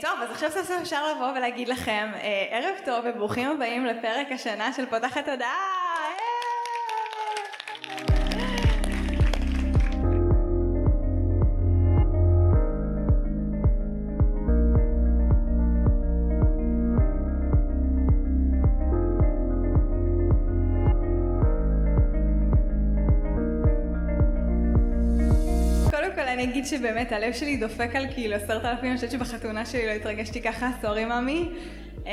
טוב, אז עכשיו סוף אפשר לבוא ולהגיד לכם ערב טוב וברוכים הבאים לפרק השנה של פותחת תודעה. שבאמת הלב שלי דופק על כאילו עשרת אלפים, אני חושבת שבחתונה שלי לא התרגשתי ככה, סורי ממי. אה,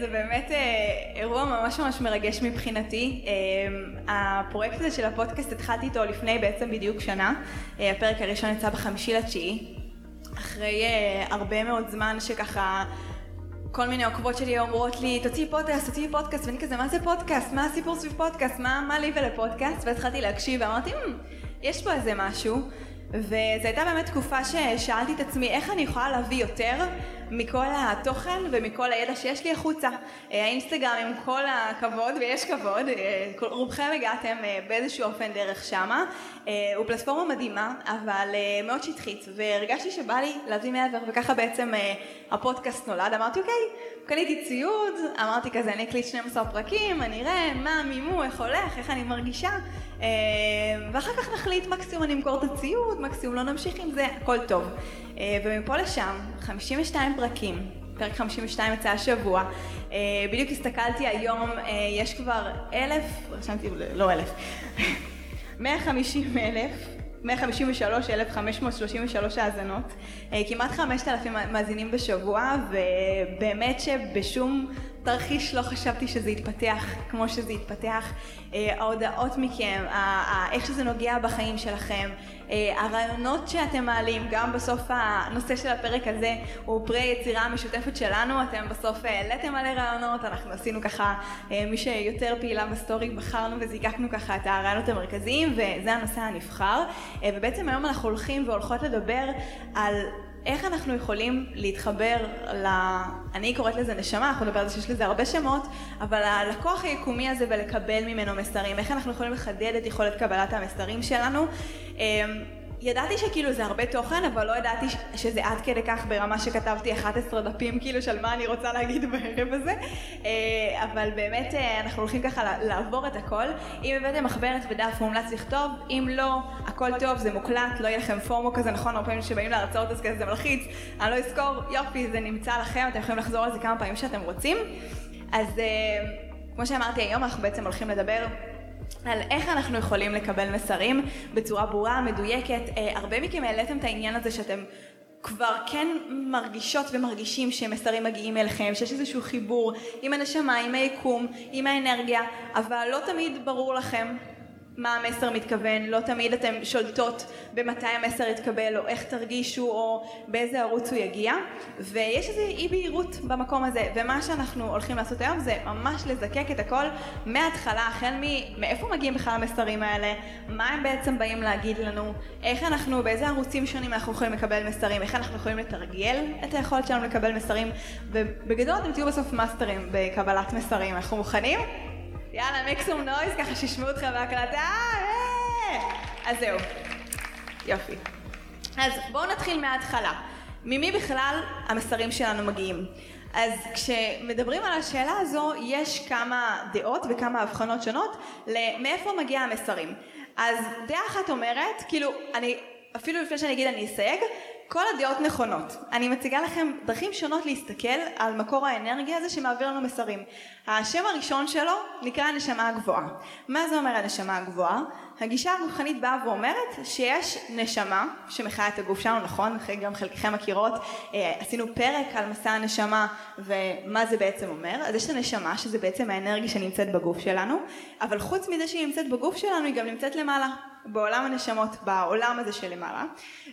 זה באמת אה, אירוע ממש ממש מרגש מבחינתי. אה, הפרויקט הזה של הפודקאסט התחלתי איתו לפני בעצם בדיוק שנה. הפרק הראשון יצא בחמישי לתשיעי. אחרי הרבה מאוד זמן שככה כל מיני עוקבות שלי אומרות לי, תוציאי פודקאסט, תוציאי פודקאסט, ואני כזה, מה זה פודקאסט? מה הסיפור סביב פודקאסט? מה, מה לי ולפודקאסט? והתחלתי להקשיב ואמרתי, יש פה איזה משהו. וזו הייתה באמת תקופה ששאלתי את עצמי איך אני יכולה להביא יותר מכל התוכן ומכל הידע שיש לי החוצה. אה, האינסטגרם עם כל הכבוד, ויש כבוד, אה, רובכם הגעתם אה, באיזשהו אופן דרך שמה, הוא פלטפורמה מדהימה, אבל מאוד שטחית, והרגשתי שבא לי להביא מעבר, וככה בעצם הפודקאסט נולד. אמרתי, אוקיי, קניתי ציוד, אמרתי כזה, אני אקליט 12 פרקים, אני אראה מה מימו, איך הולך, איך אני מרגישה, ואחר כך נחליט, מקסימום אני אמכור את הציוד, מקסימום לא נמשיך עם זה, הכל טוב. ומפה לשם, 52 פרקים, פרק 52 יצא השבוע. אה, בדיוק הסתכלתי היום, אה, יש כבר אלף, רשמתי, לא אלף, 150 אלף. 153,533 האזנות, אה, כמעט 5,000 מאזינים בשבוע, ובאמת שבשום תרחיש לא חשבתי שזה יתפתח כמו שזה יתפתח. ההודעות מכם, איך שזה נוגע בחיים שלכם, אה, הרעיונות שאתם מעלים, גם בסוף הנושא של הפרק הזה הוא פרי יצירה משותפת שלנו, אתם בסוף העליתם מלא רעיונות, אנחנו עשינו ככה, אה, מי שיותר פעילה בסטורי, בחרנו וזיקקנו ככה את הרעיונות המרכזיים וזה הנושא הנבחר, אה, ובעצם היום אנחנו הולכים והולכות לדבר על איך אנחנו יכולים להתחבר ל... אני קוראת לזה נשמה, אנחנו נדבר על זה שיש לזה הרבה שמות, אבל הלקוח היקומי הזה ולקבל ממנו מסרים, איך אנחנו יכולים לחדד את יכולת קבלת המסרים שלנו. ידעתי שכאילו זה הרבה תוכן, אבל לא ידעתי שזה עד כדי כך ברמה שכתבתי 11 דפים כאילו של מה אני רוצה להגיד בערב הזה. אה, אבל באמת אה, אנחנו הולכים ככה לעבור את הכל. אם הבאתם מחברת ודף מומלץ לכתוב, אם לא, הכל טוב, זה מוקלט, לא יהיה לכם פורמו כזה, נכון? הרבה פעמים שבאים להרצאות אז כזה זה מלחיץ, אני לא אזכור, יופי, זה נמצא לכם, אתם יכולים לחזור על זה כמה פעמים שאתם רוצים. אז אה, כמו שאמרתי, היום אנחנו בעצם הולכים לדבר על איך אנחנו יכולים לקבל מסרים בצורה ברורה, מדויקת. אה, הרבה מכם העליתם את העניין הזה שאתם כבר כן מרגישות ומרגישים שמסרים מגיעים אליכם, שיש איזשהו חיבור עם הנשמה, עם היקום, עם האנרגיה, אבל לא תמיד ברור לכם מה המסר מתכוון, לא תמיד אתן שולטות במתי המסר יתקבל או איך תרגישו או באיזה ערוץ הוא יגיע. ויש איזו אי בהירות במקום הזה ומה שאנחנו הולכים לעשות היום זה ממש לזקק את הכל מההתחלה החל מאיפה מגיעים בכלל המסרים האלה, מה הם בעצם באים להגיד לנו, איך אנחנו, באיזה ערוצים שונים אנחנו יכולים לקבל מסרים, איך אנחנו יכולים לתרגל את היכולת שלנו לקבל מסרים? ובגדול אתם תהיו בסוף מאסטרים בקבלת מסרים, אנחנו מוכנים? יאללה, מקסום נויז, ככה שישמעו אותך בהקלטה. אה! אז זהו. יופי. אז בואו נתחיל מההתחלה. ממי בכלל המסרים שלנו מגיעים? אז כשמדברים על השאלה הזו, יש כמה דעות וכמה הבחנות שונות למאיפה מגיע המסרים. אז דעה אחת אומרת, כאילו, אני, אפילו לפני שאני אגיד אני אסייג, כל הדעות נכונות. אני מציגה לכם דרכים שונות להסתכל על מקור האנרגיה הזה שמעביר לנו מסרים. השם הראשון שלו נקרא הנשמה הגבוהה. מה זה אומר הנשמה הגבוהה? הגישה הרוחנית באה ואומרת שיש נשמה שמחיה את הגוף שלנו, נכון? גם חלקכם מכירות, אה, עשינו פרק על מסע הנשמה ומה זה בעצם אומר. אז יש את הנשמה שזה בעצם האנרגיה שנמצאת בגוף שלנו, אבל חוץ מזה שהיא נמצאת בגוף שלנו היא גם נמצאת למעלה. בעולם הנשמות, בעולם הזה שלמעלה.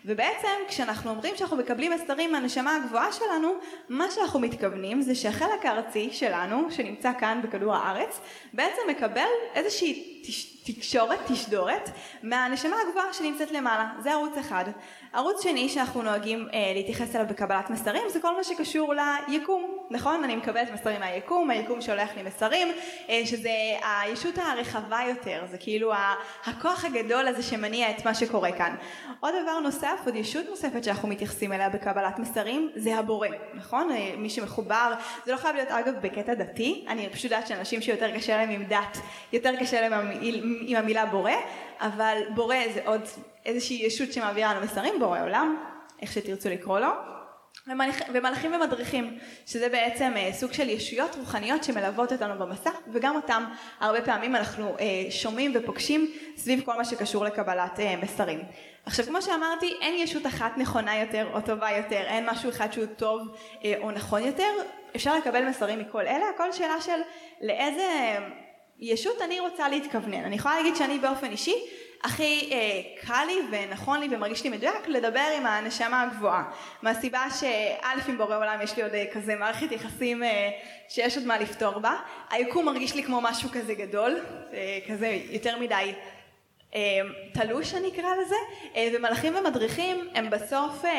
ובעצם כשאנחנו אומרים שאנחנו מקבלים מסרים מהנשמה הגבוהה שלנו, מה שאנחנו מתכוונים זה שהחלק הארצי שלנו, שנמצא כאן בכדור הארץ, בעצם מקבל איזושהי תקשורת, תשדורת, מהנשמה הגבוהה שנמצאת למעלה. זה ערוץ אחד. ערוץ שני שאנחנו נוהגים אה, להתייחס אליו בקבלת מסרים זה כל מה שקשור ליקום, נכון? אני מקבלת מסרים מהיקום, היקום שולח לי מסרים, אה, שזה הישות הרחבה יותר, זה כאילו הכוח הגדול הזה שמניע את מה שקורה כאן. עוד דבר נוסף, עוד ישות נוספת שאנחנו מתייחסים אליה בקבלת מסרים, זה הבורא, נכון? אה, מי שמחובר, זה לא חייב להיות אגב בקטע דתי, אני פשוט יודעת שאנשים שיותר קשה להם עם דת, יותר קשה להם עם המילה בורא, אבל בורא זה עוד איזושהי ישות שמעבירה לנו מסרים, בורא עולם, איך שתרצו לקרוא לו, ומלאכים ומדריכים, שזה בעצם אה, סוג של ישויות רוחניות שמלוות אותנו במסע, וגם אותם הרבה פעמים אנחנו אה, שומעים ופוגשים סביב כל מה שקשור לקבלת אה, מסרים. עכשיו כמו שאמרתי, אין ישות אחת נכונה יותר או טובה יותר, אין משהו אחד שהוא טוב או נכון יותר, אפשר לקבל מסרים מכל אלה, הכל שאלה של לאיזה ישות אני רוצה להתכוונן. אני יכולה להגיד שאני באופן אישי הכי אה, קל לי ונכון לי ומרגיש לי מדויק לדבר עם הנשמה הגבוהה. מהסיבה שא' עם בורא עולם יש לי עוד אה, כזה מערכת יחסים אה, שיש עוד מה לפתור בה. היקום מרגיש לי כמו משהו כזה גדול, אה, כזה יותר מדי תלוש אני אקרא לזה, אה, ומלאכים ומדריכים הם בסוף אה,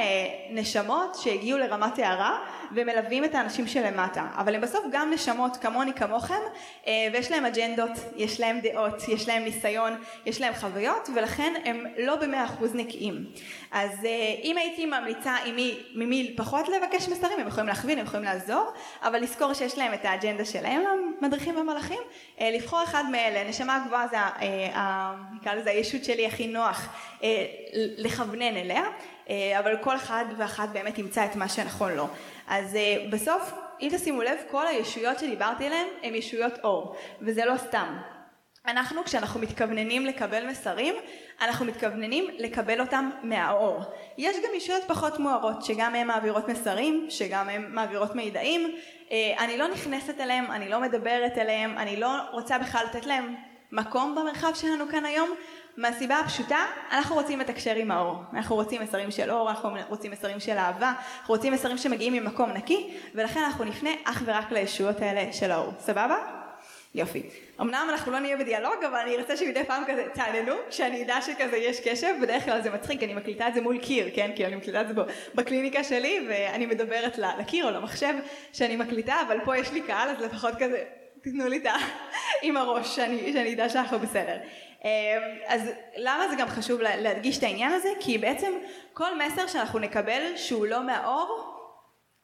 נשמות שהגיעו לרמת הערה ומלווים את האנשים שלמטה, אבל הם בסוף גם נשמות כמוני כמוכם ויש להם אג'נדות, יש להם דעות, יש להם ניסיון, יש להם חוויות ולכן הם לא במאה אחוז נקיים. אז אם הייתי ממליצה עם מי, ממי פחות לבקש מסרים, הם יכולים להכווין, הם יכולים לעזור, אבל לזכור שיש להם את האג'נדה שלהם, המדריכים והמלאכים, לבחור אחד מאלה, נשמה גבוהה זה, נקרא לזה הישות שלי הכי נוח אה, לכוונן אליה, אה, אבל כל אחד ואחת באמת ימצא את מה שנכון לו. אז אה, בסוף, אם תשימו לב, כל הישויות שדיברתי עליהן הן ישויות אור, וזה לא סתם. אנחנו כשאנחנו מתכווננים לקבל מסרים, אנחנו מתכווננים לקבל אותם מהאור. יש גם ישויות פחות מוארות שגם הן מעבירות מסרים, שגם הן מעבירות מידעים. אני לא נכנסת אליהם, אני לא מדברת אליהם, אני לא רוצה בכלל לתת להם מקום במרחב שלנו כאן היום מהסיבה הפשוטה, אנחנו רוצים לתקשר עם האור. אנחנו רוצים מסרים של אור, אנחנו רוצים מסרים של אהבה, אנחנו רוצים מסרים שמגיעים ממקום נקי, ולכן אנחנו נפנה אך ורק לישויות האלה של האור. סבבה? יופי. אמנם אנחנו לא נהיה בדיאלוג, אבל אני ארצה שמדי פעם כזה תעננו, שאני אדע שכזה יש קשב, בדרך כלל זה מצחיק, אני מקליטה את זה מול קיר, כן? כי אני מקליטה את זה בקליניקה שלי, ואני מדברת לקיר או למחשב שאני מקליטה, אבל פה יש לי קהל, אז לפחות כזה תיתנו לי את ה... עם הראש, שאני, שאני אדע שאנחנו בסדר. אמ, אז למה זה גם חשוב להדגיש את העניין הזה? כי בעצם כל מסר שאנחנו נקבל שהוא לא מהאור,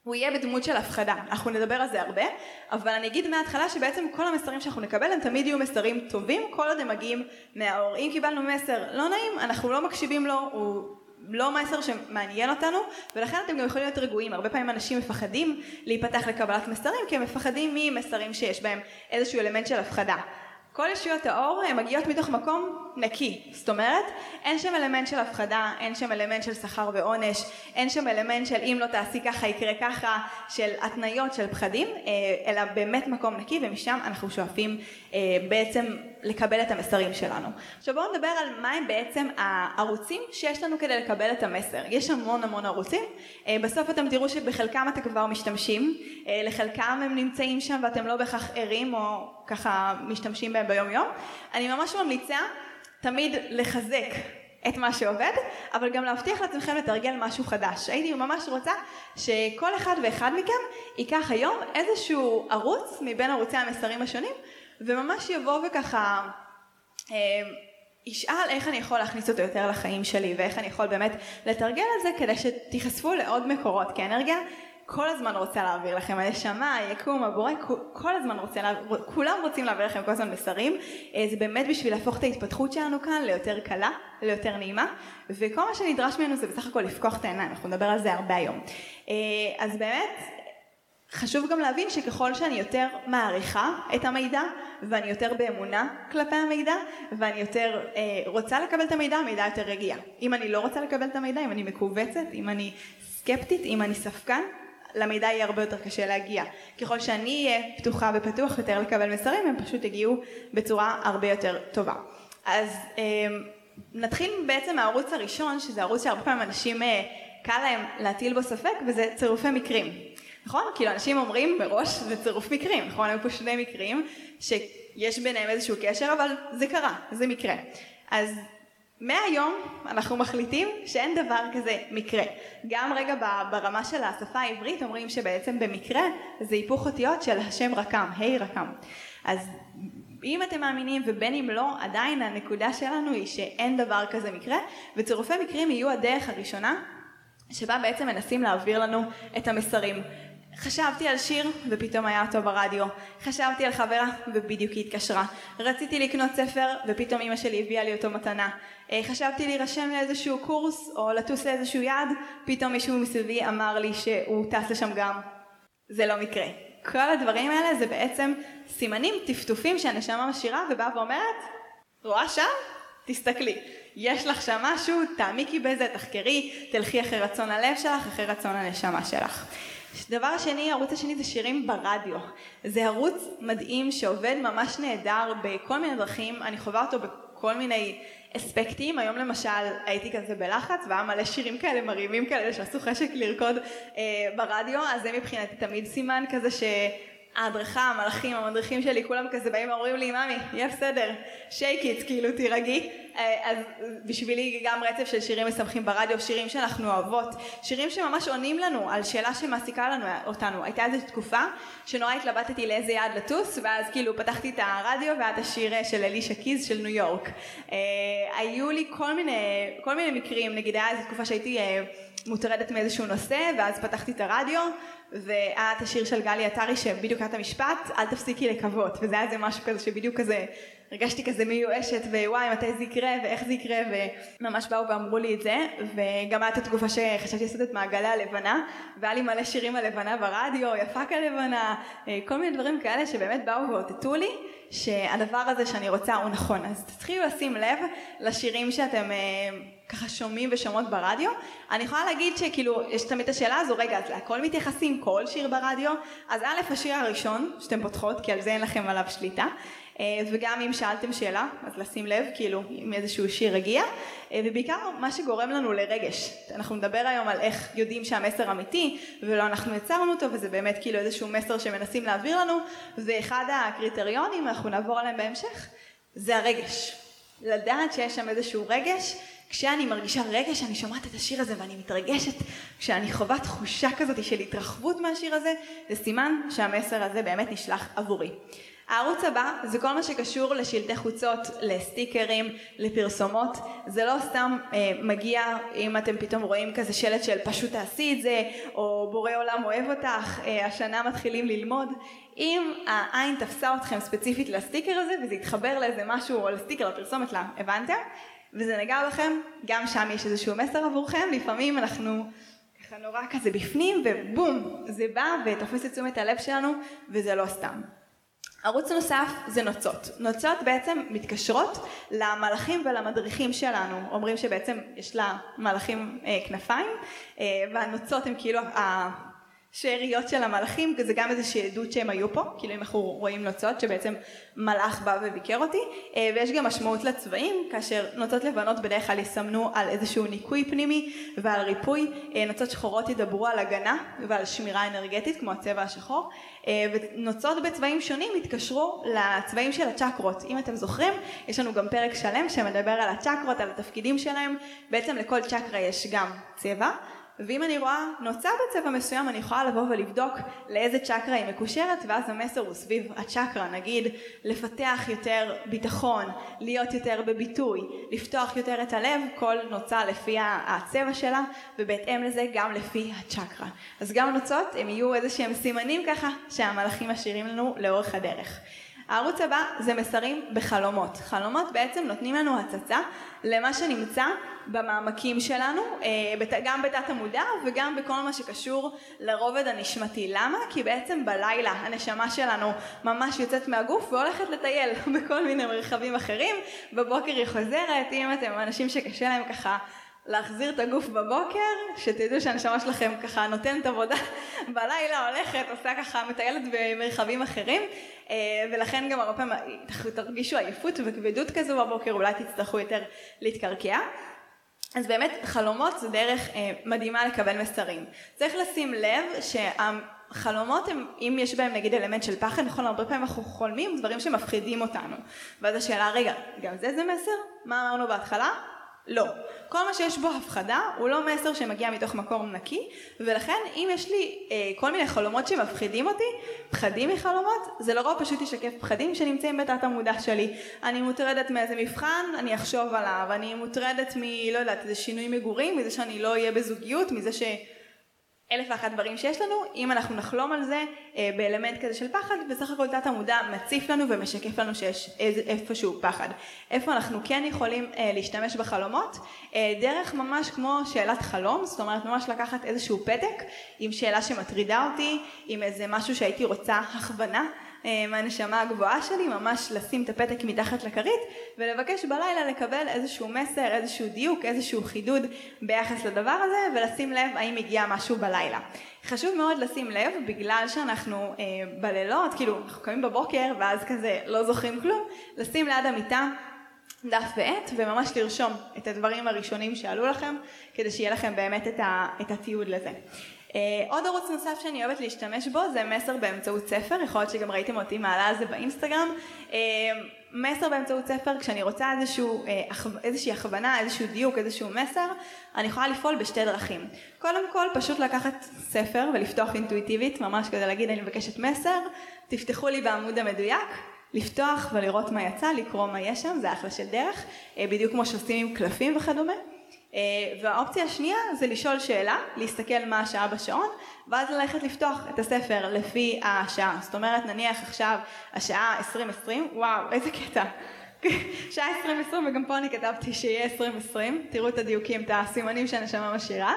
הוא יהיה בדמות של הפחדה. אנחנו נדבר על זה הרבה, אבל אני אגיד מההתחלה שבעצם כל המסרים שאנחנו נקבל הם תמיד יהיו מסרים טובים כל עוד הם מגיעים מהאור. אם קיבלנו מסר לא נעים, אנחנו לא מקשיבים לו, הוא לא מסר שמעניין אותנו, ולכן אתם גם יכולים להיות רגועים. הרבה פעמים אנשים מפחדים להיפתח לקבלת מסרים, כי הם מפחדים ממסרים שיש בהם איזשהו אלמנט של הפחדה. כל ישויות האור הן מגיעות מתוך מקום נקי, זאת אומרת אין שם אלמנט של הפחדה, אין שם אלמנט של שכר ועונש, אין שם אלמנט של אם לא תעשי ככה יקרה ככה, של התניות, של פחדים, אה, אלא באמת מקום נקי ומשם אנחנו שואפים אה, בעצם לקבל את המסרים שלנו. עכשיו בואו נדבר על מהם בעצם הערוצים שיש לנו כדי לקבל את המסר. יש המון המון ערוצים, אה, בסוף אתם תראו שבחלקם אתם כבר משתמשים, לחלקם הם נמצאים שם ואתם לא בהכרח ערים או ככה משתמשים בהם ביום יום. אני ממש ממליצה תמיד לחזק את מה שעובד, אבל גם להבטיח לעצמכם לתרגל משהו חדש. הייתי ממש רוצה שכל אחד ואחד מכם ייקח היום איזשהו ערוץ מבין ערוצי המסרים השונים, וממש יבוא וככה אה, ישאל איך אני יכול להכניס אותו יותר לחיים שלי, ואיך אני יכול באמת לתרגל על זה כדי שתיחשפו לעוד מקורות, כי אנרגיה כל הזמן רוצה להעביר לכם, הנשמה, היקום, הבורא, כל הזמן רוצה, להעביר, כולם רוצים להעביר לכם כל הזמן מסרים, אה, זה באמת בשביל להפוך את ההתפתחות שלנו כאן ליותר קלה, ליותר נעימה, וכל מה שנדרש ממנו זה בסך הכל לפקוח את העיניים, אנחנו נדבר על זה הרבה היום. אה, אז באמת, חשוב גם להבין שככל שאני יותר מעריכה את המידע ואני יותר באמונה כלפי המידע ואני יותר אה, רוצה לקבל את המידע, המידע יותר יגיע. אם אני לא רוצה לקבל את המידע, אם אני מכווצת, אם אני סקפטית, אם אני ספקן, למידע יהיה הרבה יותר קשה להגיע. ככל שאני אהיה פתוחה ופתוח יותר לקבל מסרים, הם פשוט יגיעו בצורה הרבה יותר טובה. אז אה, נתחיל בעצם מהערוץ הראשון, שזה ערוץ שהרבה פעמים אנשים אה, קל להם להטיל בו ספק, וזה צירופי מקרים. נכון? כאילו אנשים אומרים מראש זה צירוף מקרים, נכון? היו פה שני מקרים שיש ביניהם איזשהו קשר, אבל זה קרה, זה מקרה. אז מהיום אנחנו מחליטים שאין דבר כזה מקרה. גם רגע ברמה של השפה העברית אומרים שבעצם במקרה זה היפוך אותיות של השם רקם, ה' רקם. אז אם אתם מאמינים ובין אם לא, עדיין הנקודה שלנו היא שאין דבר כזה מקרה, וצירופי מקרים יהיו הדרך הראשונה שבה בעצם מנסים להעביר לנו את המסרים. חשבתי על שיר ופתאום היה אותו ברדיו. חשבתי על חברה ובדיוק היא התקשרה. רציתי לקנות ספר ופתאום אמא שלי הביאה לי אותו מתנה. אה, חשבתי להירשם לאיזשהו קורס או לטוס לאיזשהו יעד, פתאום מישהו מסביבי אמר לי שהוא טס לשם גם. זה לא מקרה. כל הדברים האלה זה בעצם סימנים, טפטופים שהנשמה משאירה ובאה ואומרת, רואה שם? תסתכלי. יש לך שם משהו, תעמיקי בזה, תחקרי, תלכי אחרי רצון הלב שלך, אחרי רצון הנשמה שלך. דבר שני, הערוץ השני זה שירים ברדיו. זה ערוץ מדהים שעובד ממש נהדר בכל מיני דרכים, אני חווה אותו בכל מיני אספקטים, היום למשל הייתי כזה בלחץ והיה מלא שירים כאלה מרהיבים כאלה שעשו חשק לרקוד אה, ברדיו, אז זה מבחינתי תמיד סימן כזה ש... ההדרכה, המלאכים, המדריכים שלי, כולם כזה באים ואומרים לי, ממי, יהיה בסדר, שייק איט, כאילו תירגעי. אה, אז בשבילי גם רצף של שירים משמחים ברדיו, שירים שאנחנו אוהבות, שירים שממש עונים לנו על שאלה שמעסיקה לנו אותנו. הייתה איזו תקופה שנורא התלבטתי לאיזה יעד לטוס, ואז כאילו פתחתי את הרדיו והיה את השיר של אלישה קיז של ניו יורק. אה, היו לי כל מיני, כל מיני מקרים, נגיד היה איזו תקופה שהייתי אה, מוטרדת מאיזשהו נושא, ואז פתחתי את הרדיו, והיה את השיר של גלי עטרי שבדיוק היה את המשפט, אל תפסיקי לקוות, וזה היה איזה משהו כזה שבדיוק כזה הרגשתי כזה מיואשת ווואי מתי זה יקרה ואיך זה יקרה וממש באו ואמרו לי את זה. וגם הייתה התגובה שחשבתי לעשות את מעגלי הלבנה והיה לי מלא שירים על לבנה ברדיו, יפה כלבנה, אה, כל מיני דברים כאלה שבאמת באו ואותתו לי שהדבר הזה שאני רוצה הוא נכון. אז תתחילו לשים לב לשירים שאתם אה, ככה שומעים ושומעות ברדיו. אני יכולה להגיד שכאילו יש תמיד את השאלה הזו רגע אז להכל מתייחסים? כל שיר ברדיו? אז א' השיר הראשון שאתם פותחות כי על זה אין לכם עליו שליטה וגם אם שאלתם שאלה, אז לשים לב, כאילו, אם איזשהו שיר הגיע, אה, ובעיקר מה שגורם לנו לרגש. אנחנו נדבר היום על איך יודעים שהמסר אמיתי, ולא אנחנו יצרנו אותו, וזה באמת כאילו איזשהו מסר שמנסים להעביר לנו, ואחד הקריטריונים, אנחנו נעבור עליהם בהמשך, זה הרגש. לדעת שיש שם איזשהו רגש, כשאני מרגישה רגש, אני שומעת את השיר הזה ואני מתרגשת, כשאני חווה תחושה כזאת של התרחבות מהשיר הזה, זה סימן שהמסר הזה באמת נשלח עבורי. הערוץ הבא זה כל מה שקשור לשלטי חוצות, לסטיקרים, לפרסומות, זה לא סתם אה, מגיע אם אתם פתאום רואים כזה שלט של פשוט תעשי את זה, או בורא עולם אוהב אותך, אה, השנה מתחילים ללמוד, אם העין תפסה אתכם ספציפית לסטיקר הזה וזה יתחבר לאיזה משהו או לסטיקר, לפרסומת לה, הבנתם? וזה נגע בכם, גם שם יש איזשהו מסר עבורכם, לפעמים אנחנו ככה נורא כזה בפנים ובום, זה בא ותופס את תשומת הלב שלנו וזה לא סתם. ערוץ נוסף זה נוצות. נוצות בעצם מתקשרות למלאכים ולמדריכים שלנו. אומרים שבעצם יש למלאכים אה, כנפיים, אה, והנוצות הן כאילו השאריות של המלאכים, זה גם איזושהי עדות שהם היו פה, כאילו אם אנחנו רואים נוצות שבעצם מלאך בא וביקר אותי, אה, ויש גם משמעות לצבעים, כאשר נוצות לבנות בדרך כלל יסמנו על איזשהו ניקוי פנימי ועל ריפוי, אה, נוצות שחורות ידברו על הגנה ועל שמירה אנרגטית כמו הצבע השחור, אה, ונוצות בצבעים שונים התקשרו לצבעים של הצ'קרות. אם אתם זוכרים, יש לנו גם פרק שלם שמדבר על הצ'קרות, על התפקידים שלהם, בעצם לכל צ'קרה יש גם צבע. ואם אני רואה נוצה בצבע מסוים אני יכולה לבוא ולבדוק לאיזה צ'קרה היא מקושרת ואז המסר הוא סביב הצ'קרה נגיד לפתח יותר ביטחון, להיות יותר בביטוי, לפתוח יותר את הלב, כל נוצה לפי הצבע שלה ובהתאם לזה גם לפי הצ'קרה. אז גם נוצות הם יהיו איזה שהם סימנים ככה שהמלאכים משאירים לנו לאורך הדרך. הערוץ הבא זה מסרים בחלומות. חלומות בעצם נותנים לנו הצצה למה שנמצא במעמקים שלנו, אה, גם בתת המודע וגם בכל מה שקשור לרובד הנשמתי. למה? כי בעצם בלילה הנשמה שלנו ממש יוצאת מהגוף והולכת לטייל בכל מיני מרחבים אחרים, בבוקר היא חוזרת, אם אתם אנשים שקשה להם ככה להחזיר את הגוף בבוקר, שתדעו שהנשמה שלכם ככה נותנת עבודה בלילה, הולכת, עושה ככה, מטיילת במרחבים אחרים, אה, ולכן גם הרבה פעמים תרגישו עייפות וכבדות כזו בבוקר, אולי תצטרכו יותר להתקרקע. אז באמת חלומות זה דרך אה, מדהימה לקבל מסרים. צריך לשים לב שהחלומות הם, אם יש בהם נגיד אלמנט של פחד, נכון, הרבה פעמים אנחנו חולמים דברים שמפחידים אותנו. ואז השאלה, רגע, גם זה זה מסר? מה אמרנו בהתחלה? לא. כל מה שיש בו הפחדה הוא לא מסר שמגיע מתוך מקום נקי, ולכן אם יש לי אה, כל מיני חלומות שמפחידים אותי, פחדים מחלומות, זה לרוב פשוט ישקף פחדים שנמצאים בתת המודע שלי. אני מוטרדת מאיזה מבחן, אני אחשוב עליו, אני מוטרדת מ... לא יודעת, איזה שינוי מגורים, מזה שאני לא אהיה בזוגיות, מזה ש... אלף ואחת דברים שיש לנו, אם אנחנו נחלום על זה אה, באלמנט כזה של פחד, בסך הכל תת המודע מציף לנו ומשקף לנו שיש איפשהו פחד. איפה אנחנו כן יכולים אה, להשתמש בחלומות? אה, דרך ממש כמו שאלת חלום, זאת אומרת ממש לקחת איזשהו פתק עם שאלה שמטרידה אותי, עם איזה משהו שהייתי רוצה הכוונה. אה, מהנשמה הגבוהה שלי, ממש לשים את הפתק מתחת לכרית ולבקש בלילה לקבל איזשהו מסר, איזשהו דיוק, איזשהו חידוד ביחס לדבר הזה ולשים לב האם הגיע משהו בלילה. חשוב מאוד לשים לב בגלל שאנחנו אה, בלילות, כאילו אנחנו קמים בבוקר ואז כזה לא זוכרים כלום, לשים ליד המיטה דף ועט וממש לרשום את הדברים הראשונים שעלו לכם כדי שיהיה לכם באמת את, ה, את התיעוד לזה. Uh, עוד ערוץ נוסף שאני אוהבת להשתמש בו זה מסר באמצעות ספר, יכול להיות שגם ראיתם אותי מעלה על זה באינסטגרם. Uh, מסר באמצעות ספר, כשאני רוצה איזשהו, uh, איזושהי הכוונה, איזשהו דיוק, איזשהו מסר, אני יכולה לפעול בשתי דרכים. קודם כל פשוט לקחת ספר ולפתוח אינטואיטיבית, ממש כדי להגיד אני מבקשת מסר, תפתחו לי בעמוד המדויק, לפתוח ולראות מה יצא, לקרוא מה יש שם, זה אחלה של דרך, בדיוק כמו שעושים עם קלפים וכדומה. אה, והאופציה השנייה זה לשאול שאלה, להסתכל מה השעה בשעון, ואז ללכת לפתוח את הספר לפי השעה. זאת אומרת, נניח עכשיו השעה 2020, וואו, איזה קטע. שעה 2020 וגם פה אני כתבתי שיהיה 2020, תראו את הדיוקים, את הסימנים שהנשמה משאירה,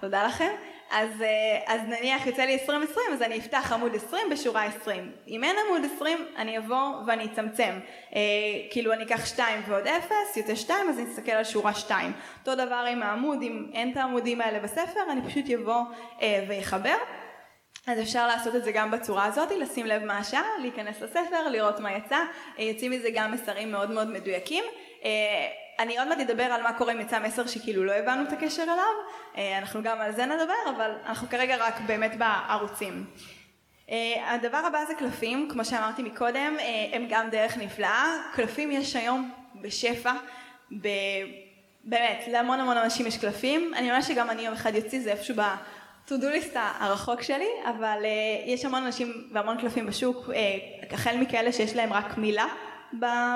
תודה לכם. אז, אה, אז נניח יוצא לי 2020 אז אני אפתח עמוד 20 בשורה 20. אם אין עמוד 20 אני אבוא ואני אצמצם. אה, כאילו אני אקח 2 ועוד 0, יוצא 2 אז אני אסתכל על שורה 2. אותו דבר עם העמוד, אם אין את העמודים האלה בספר אני פשוט אבוא אה, ויחבר. אז אפשר לעשות את זה גם בצורה הזאת, לשים לב מה השעה, להיכנס לספר, לראות מה יצא, אה, יוצאים מזה גם מסרים מאוד מאוד מדויקים. אני עוד מעט אדבר על מה קורה אם יצא מסר שכאילו לא הבנו את הקשר אליו, אה, אנחנו גם על זה נדבר, אבל אנחנו כרגע רק באמת בערוצים. אה, הדבר הבא זה קלפים, כמו שאמרתי מקודם, אה, הם גם דרך נפלאה. קלפים יש היום בשפע, ב... באמת, להמון המון אנשים יש קלפים. אני ממש שגם אני יום אחד יוציא, זה איפשהו ב-to do list הרחוק שלי, אבל יש המון אנשים והמון קלפים בשוק, החל מכאלה שיש להם רק מילה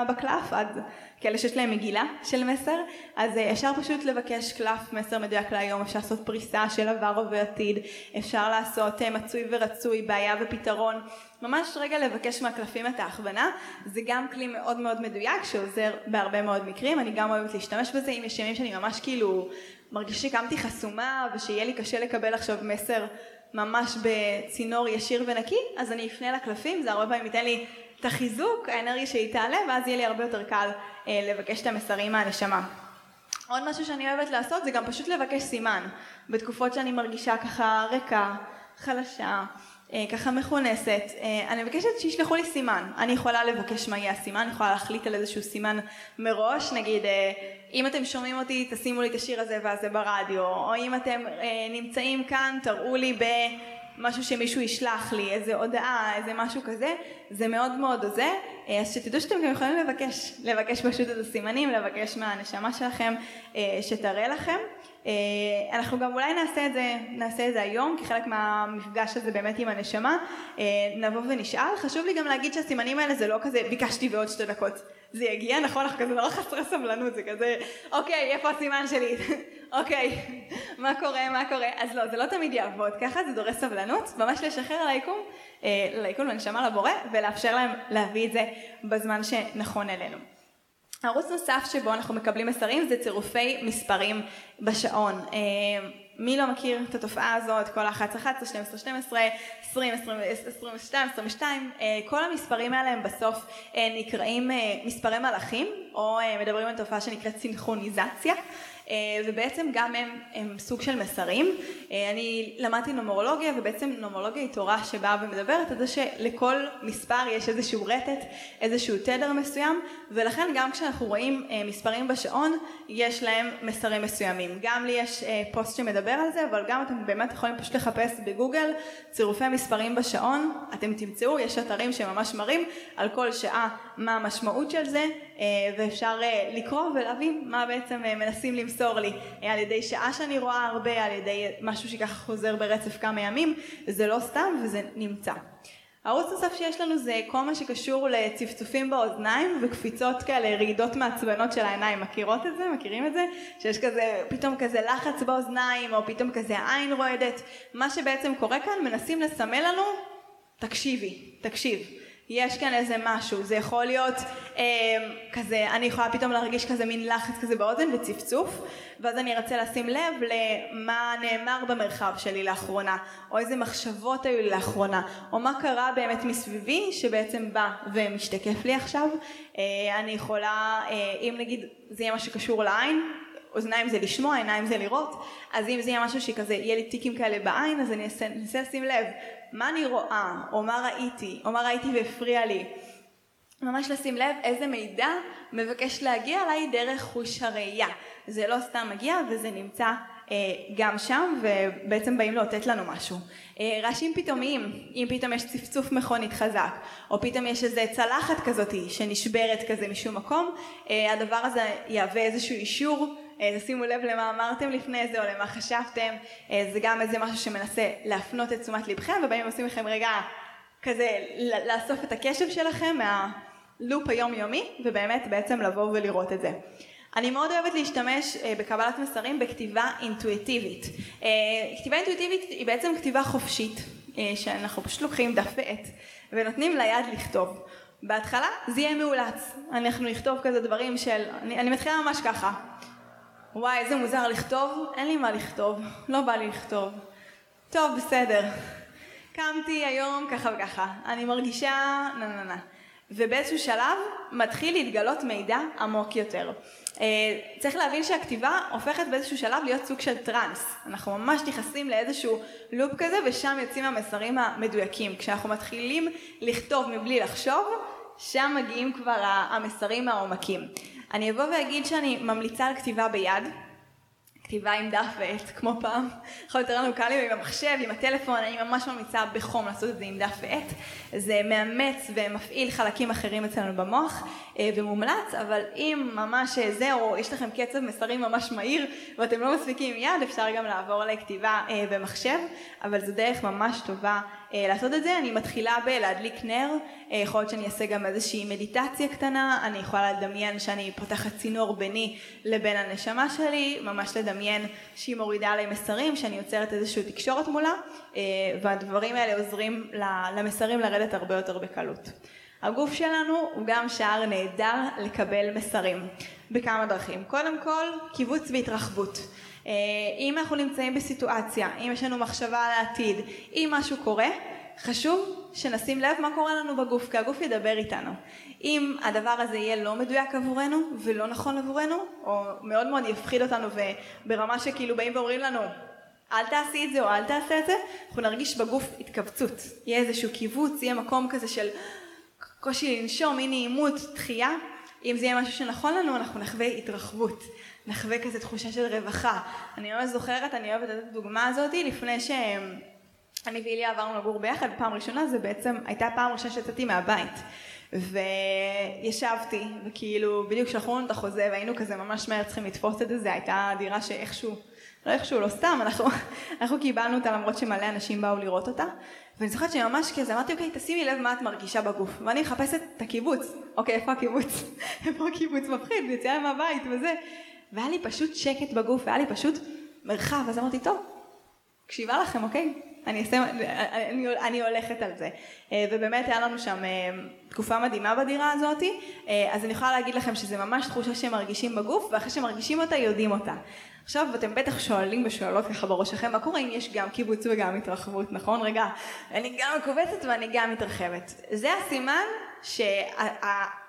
בקלף, עד כאלה שיש להם מגילה של מסר, אז אה, אפשר פשוט לבקש קלף מסר מדויק להיום, אפשר לעשות פריסה של עבר ועתיד, אפשר לעשות אה, מצוי ורצוי, בעיה ופתרון, ממש רגע לבקש מהקלפים את ההכוונה, זה גם כלי מאוד מאוד מדויק שעוזר בהרבה מאוד מקרים, אני גם אוהבת להשתמש בזה, אם יש ימים שאני ממש כאילו מרגישה שקמתי חסומה ושיהיה לי קשה לקבל עכשיו מסר ממש בצינור ישיר ונקי, אז אני אפנה לקלפים, זה הרבה פעמים ייתן לי את החיזוק, האנרגיה שהיא תעלה, ואז יהיה לי הרבה יותר קל אה, לבקש את המסרים מהנשמה. עוד משהו שאני אוהבת לעשות זה גם פשוט לבקש סימן. בתקופות שאני מרגישה ככה ריקה, חלשה, אה, ככה מכונסת, אה, אני מבקשת שישלחו לי סימן. אני יכולה לבקש מה יהיה הסימן, אני יכולה להחליט על איזשהו סימן מראש, נגיד אה, אם אתם שומעים אותי תשימו לי את השיר הזה והזה ברדיו, או אם אתם אה, נמצאים כאן תראו לי ב... משהו שמישהו ישלח לי, איזה הודעה, איזה משהו כזה, זה מאוד מאוד עוזר, אה, אז שתדעו שאתם גם יכולים לבקש, לבקש פשוט את הסימנים, לבקש מהנשמה שלכם אה, שתראה לכם. אה, אנחנו גם אולי נעשה את זה, נעשה את זה היום, כחלק מהמפגש הזה באמת עם הנשמה, נבוא ונשאל. חשוב לי גם להגיד שהסימנים האלה זה לא כזה ביקשתי בעוד שתי דקות. זה יגיע, נכון? אנחנו כזה נורא חסרי סבלנות, זה כזה, אוקיי, איפה הסימן שלי? אוקיי, מה קורה, מה קורה? אז לא, זה לא תמיד יעבוד ככה, זה דורש סבלנות, ממש לשחרר על היקום, אה, ליקום לנשמה לבורא, ולאפשר להם להביא את זה בזמן שנכון אלינו. ערוץ נוסף שבו אנחנו מקבלים מסרים זה צירופי מספרים בשעון. אה, מי לא מכיר את התופעה הזאת, כל ה-11, 11, 12, 12, 20, 22, 22, כל המספרים האלה הם בסוף אה, נקראים אה, מספרי מלאכים, או מדברים על תופעה שנקראת סינכרוניזציה. אה, ובעצם גם הם, הם סוג של מסרים. אה, אני למדתי נומרולוגיה ובעצם נומרולוגיה היא תורה שבאה ומדברת על זה שלכל מספר יש איזשהו רטט, איזשהו תדר מסוים ולכן גם כשאנחנו רואים אה, מספרים בשעון יש להם מסרים מסוימים. גם לי יש פוסט שמדבר על זה אבל גם אתם באמת יכולים פשוט לחפש בגוגל צירופי מספרים בשעון, אתם תמצאו, יש אתרים שממש מראים על כל שעה מה המשמעות של זה אה, ואפשר אה, לקרוא ולהבין מה בעצם אה, מנסים למסור לי על ידי שעה שאני רואה הרבה, על ידי משהו שככה חוזר ברצף כמה ימים, זה לא סתם וזה נמצא. ערוץ נוסף שיש לנו זה כל מה שקשור לצפצופים באוזניים וקפיצות כאלה, רעידות מעצבנות של העיניים. מכירות את זה? מכירים את זה? שיש כזה, פתאום כזה לחץ באוזניים, או פתאום כזה עין רועדת. מה שבעצם קורה כאן, מנסים לסמל לנו, תקשיבי, תקשיב. יש כאן איזה משהו, זה יכול להיות אה, כזה, אני יכולה פתאום להרגיש כזה מין לחץ כזה באוזן וצפצוף, ואז אני ארצה לשים לב למה נאמר במרחב שלי לאחרונה, או איזה מחשבות היו לי לאחרונה, או מה קרה באמת מסביבי שבעצם בא ומשתקף לי עכשיו. אה, אני יכולה, אה, אם נגיד זה יהיה משהו שקשור לעין, אוזניים זה לשמוע, עיניים זה לראות, אז אם זה יהיה משהו שכזה, יהיה לי טיקים כאלה בעין, אז אני אנסה לשים לב מה אני רואה, או מה ראיתי, או מה ראיתי והפריע לי. ממש לשים לב איזה מידע מבקש להגיע אליי דרך חוש הראייה. זה לא סתם מגיע וזה נמצא אה, גם שם ובעצם באים לאותת לנו משהו. אה, רעשים פתאומיים, אם פתאום יש צפצוף מכונית חזק, או פתאום יש איזה צלחת כזאת שנשברת כזה משום מקום, אה, הדבר הזה יהווה איזשהו אישור אה, שימו לב למה אמרתם לפני זה או למה חשבתם, אה, זה גם איזה משהו שמנסה להפנות את תשומת לבכם ובאים עושים לכם רגע כזה לאסוף את הקשב שלכם מהלופ היומיומי ובאמת בעצם לבוא ולראות את זה. אני מאוד אוהבת להשתמש אה, בקבלת מסרים בכתיבה אינטואיטיבית. כתיבה אינטואיטיבית היא בעצם כתיבה חופשית, שאנחנו פשוט לוקחים דף ועט ונותנים ליד לכתוב. בהתחלה זה יהיה מאולץ, אנחנו נכתוב כזה דברים של, אני, אני מתחילה ממש ככה, וואי, איזה מוזר לכתוב, אין לי מה לכתוב, לא בא לי לכתוב. טוב, בסדר. קמתי היום ככה וככה, אני מרגישה נה נה נה. ובאיזשהו שלב מתחיל להתגלות מידע עמוק יותר. Uh, צריך להבין שהכתיבה הופכת באיזשהו שלב להיות סוג של טראנס. אנחנו ממש נכנסים לאיזשהו לופ כזה ושם יוצאים המסרים המדויקים. כשאנחנו מתחילים לכתוב מבלי לחשוב, שם מגיעים כבר המסרים העומקים. אני אבוא ואגיד שאני ממליצה על כתיבה ביד, כתיבה עם דף ועט כמו פעם, יכול יותר לנו קל לי עם המחשב, עם הטלפון, אני ממש ממליצה בחום לעשות את זה עם דף ועט, זה מאמץ ומפעיל חלקים אחרים אצלנו במוח אה, ומומלץ, אבל אם ממש אה, זה, או יש לכם קצב מסרים ממש מהיר ואתם לא מספיקים יד, אפשר גם לעבור לכתיבה אה, במחשב, אבל זו דרך ממש טובה לעשות את זה, אני מתחילה בלהדליק נר, יכול להיות שאני אעשה גם איזושהי מדיטציה קטנה, אני יכולה לדמיין שאני פותחת צינור ביני לבין הנשמה שלי, ממש לדמיין שהיא מורידה עליי מסרים, שאני יוצרת איזושהי תקשורת מולה, והדברים האלה עוזרים למסרים לרדת הרבה יותר בקלות. הגוף שלנו הוא גם שער נהדר לקבל מסרים בכמה דרכים. קודם כל, קיבוץ והתרחבות. אה, אם אנחנו נמצאים בסיטואציה, אם יש לנו מחשבה על העתיד, אם משהו קורה, חשוב שנשים לב מה קורה לנו בגוף, כי הגוף ידבר איתנו. אם הדבר הזה יהיה לא מדויק עבורנו ולא נכון עבורנו, או מאוד מאוד יפחיד אותנו וברמה שכאילו באים ואומרים לנו אל תעשי את זה או אל תעשה את זה, אנחנו נרגיש בגוף התכווצות. יהיה איזשהו קיבוץ, יהיה מקום כזה של קושי לנשום, אי נעימות, דחייה. אם זה יהיה משהו שנכון לנו, אנחנו נחווה התרחבות, נחווה כזה תחושה של רווחה. אני ממש זוכרת, אני אוהבת את הדוגמה הזאת, לפני שאני ואיליה עברנו לגור ביחד, פעם ראשונה, זה בעצם הייתה פעם ראשונה שיצאתי מהבית. וישבתי, וכאילו, בדיוק שלחו לנו את החוזה, והיינו כזה ממש מהר צריכים לתפוס את זה, הייתה דירה שאיכשהו, לא איכשהו, לא סתם, אנחנו, אנחנו קיבלנו אותה למרות שמלא אנשים באו לראות אותה, ואני זוכרת שממש כזה אמרתי אוקיי תשימי לב מה את מרגישה בגוף ואני מחפשת את הקיבוץ אוקיי איפה הקיבוץ? איפה הקיבוץ מפחיד יציאה מהבית וזה והיה לי פשוט שקט בגוף והיה לי פשוט מרחב אז אמרתי טוב מקשיבה לכם אוקיי? אני, אעשה, אני, אני הולכת על זה. אה, ובאמת היה לנו שם אה, תקופה מדהימה בדירה הזאת אה, אז אני יכולה להגיד לכם שזה ממש תחושה שמרגישים בגוף ואחרי שמרגישים אותה יודעים אותה. עכשיו אתם בטח שואלים ושואלות ככה בראש שלכם, מה קורה אם יש גם קיבוץ וגם התרחבות, נכון? רגע, אני גם מכווצת ואני גם מתרחבת. זה הסימן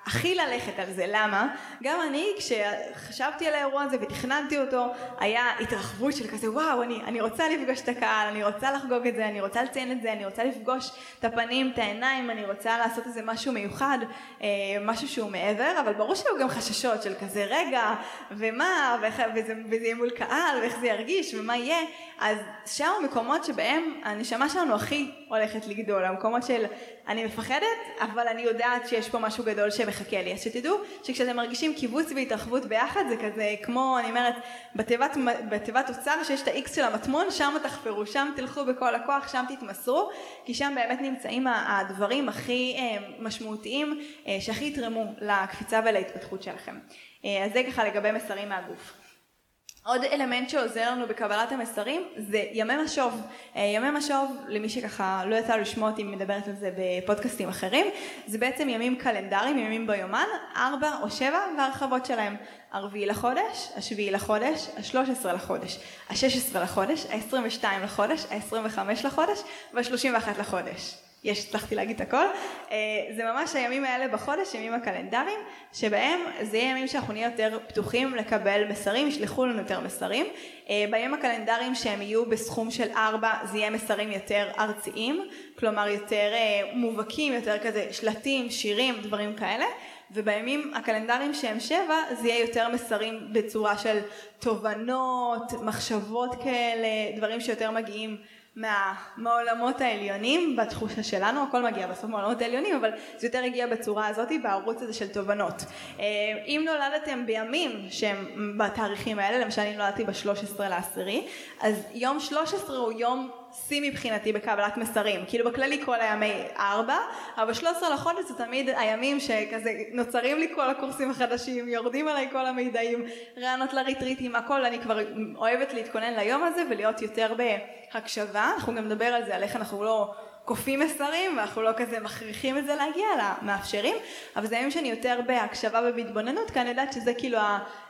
שהכי ללכת על זה, למה? גם אני כשחשבתי על האירוע הזה ותכננתי אותו, היה התרחבות של כזה וואו, אני, אני רוצה לפגוש את הקהל, אני רוצה לחגוג את זה, אני רוצה לציין את זה, אני רוצה לפגוש את הפנים, את העיניים, אני רוצה לעשות איזה משהו מיוחד, אה, משהו שהוא מעבר, אבל ברור שהיו גם חששות של כזה רגע, ומה, ואיך, וזה, וזה יהיה מול קהל, ואיך זה ירגיש, ומה יהיה, אז שם המקומות שבהם הנשמה שלנו הכי הולכת לגדול, המקומות של אני מפחדת, אבל אני יודעת שיש פה משהו גדול שמחכה לי. אז שתדעו שכשאתם מרגישים קיבוץ והתרחבות ביחד זה כזה כמו, אני אומרת, בתיבת, בתיבת אוצר שיש את ה-X של המטמון, שם תחפרו, שם תלכו בכל הכוח, שם תתמסרו, כי שם באמת נמצאים הדברים הכי אה, משמעותיים אה, שהכי יתרמו לקפיצה ולהתפתחות שלכם. אה, אז זה ככה לגבי מסרים מהגוף. עוד אלמנט שעוזר לנו בקבלת המסרים זה ימי משוב. אה, ימי משוב, למי שככה לא יצא לשמוע אותי מדברת על זה בפודקאסטים אחרים, זה בעצם ימים קלנדריים, ימים ביומן, ארבע או שבע והרחבות שלהם. הרביעי לחודש, השביעי לחודש, השלוש עשרה לחודש, השש עשרה לחודש, העשרים ושתיים לחודש, העשרים וחמש לחודש והשלושים ואחת לחודש. יש, הצלחתי להגיד את הכל, אה, זה ממש הימים האלה בחודש, ימים הקלנדריים, שבהם זה יהיה ימים שאנחנו נהיה יותר פתוחים לקבל מסרים, ישלחו לנו יותר מסרים. אה, בימים הקלנדריים שהם יהיו בסכום של ארבע, זה יהיה מסרים יותר ארציים, כלומר יותר אה, מובהקים, יותר כזה שלטים, שירים, דברים כאלה. ובימים הקלנדריים שהם שבע זה יהיה יותר מסרים בצורה של תובנות, מחשבות כאלה, דברים שיותר מגיעים מה, מהעולמות העליונים בתחושה שלנו, הכל מגיע בסוף מהעולמות העליונים, אבל זה יותר הגיע בצורה הזאת בערוץ הזה של תובנות. אה, אם נולדתם בימים שהם בתאריכים האלה, למשל אני נולדתי ב-13 לעשירי, אז יום 13 הוא יום שיא מבחינתי בקבלת מסרים, כאילו בכללי כל הימי ארבע, אבל 13 לחודש זה תמיד הימים שכזה נוצרים לי כל הקורסים החדשים, יורדים עליי כל המידעים, רעיונות לריטריטים, הכל, אני כבר אוהבת להתכונן ליום הזה ולהיות יותר בהקשבה, אנחנו גם נדבר על זה, על איך אנחנו לא כופים מסרים ואנחנו לא כזה מכריחים את זה להגיע, אלא מאפשרים, אבל זה ימים שאני יותר בהקשבה ובהתבוננות, כי אני יודעת שזה כאילו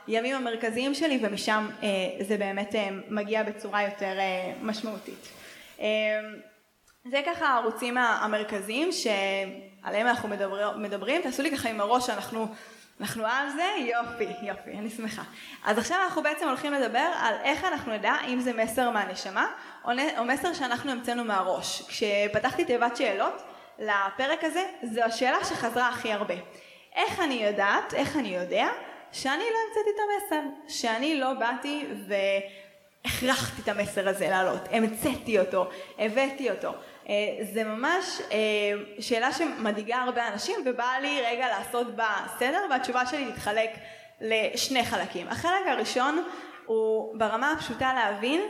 הימים המרכזיים שלי ומשם אה, זה באמת אה, מגיע בצורה יותר אה, משמעותית. אמ, זה ככה הערוצים המרכזיים שעליהם אנחנו מדבר, מדברים, תעשו לי ככה עם הראש שאנחנו אנחנו על זה, יופי, יופי, אני שמחה. אז עכשיו אנחנו בעצם הולכים לדבר על איך אנחנו נדע אם זה מסר מהנשמה או, או מסר שאנחנו המצאנו מהראש. כשפתחתי תיבת שאלות לפרק הזה, זו השאלה שחזרה הכי הרבה. איך אני יודעת, איך אני יודע, שאני לא המצאתי את המסר, שאני לא באתי ו... הכרחתי את המסר הזה לעלות, המצאתי אותו, הבאתי אותו. אה, זה ממש אה, שאלה שמדאיגה הרבה אנשים ובא לי רגע לעשות בה סדר והתשובה שלי להתחלק לשני חלקים. החלק הראשון הוא ברמה הפשוטה להבין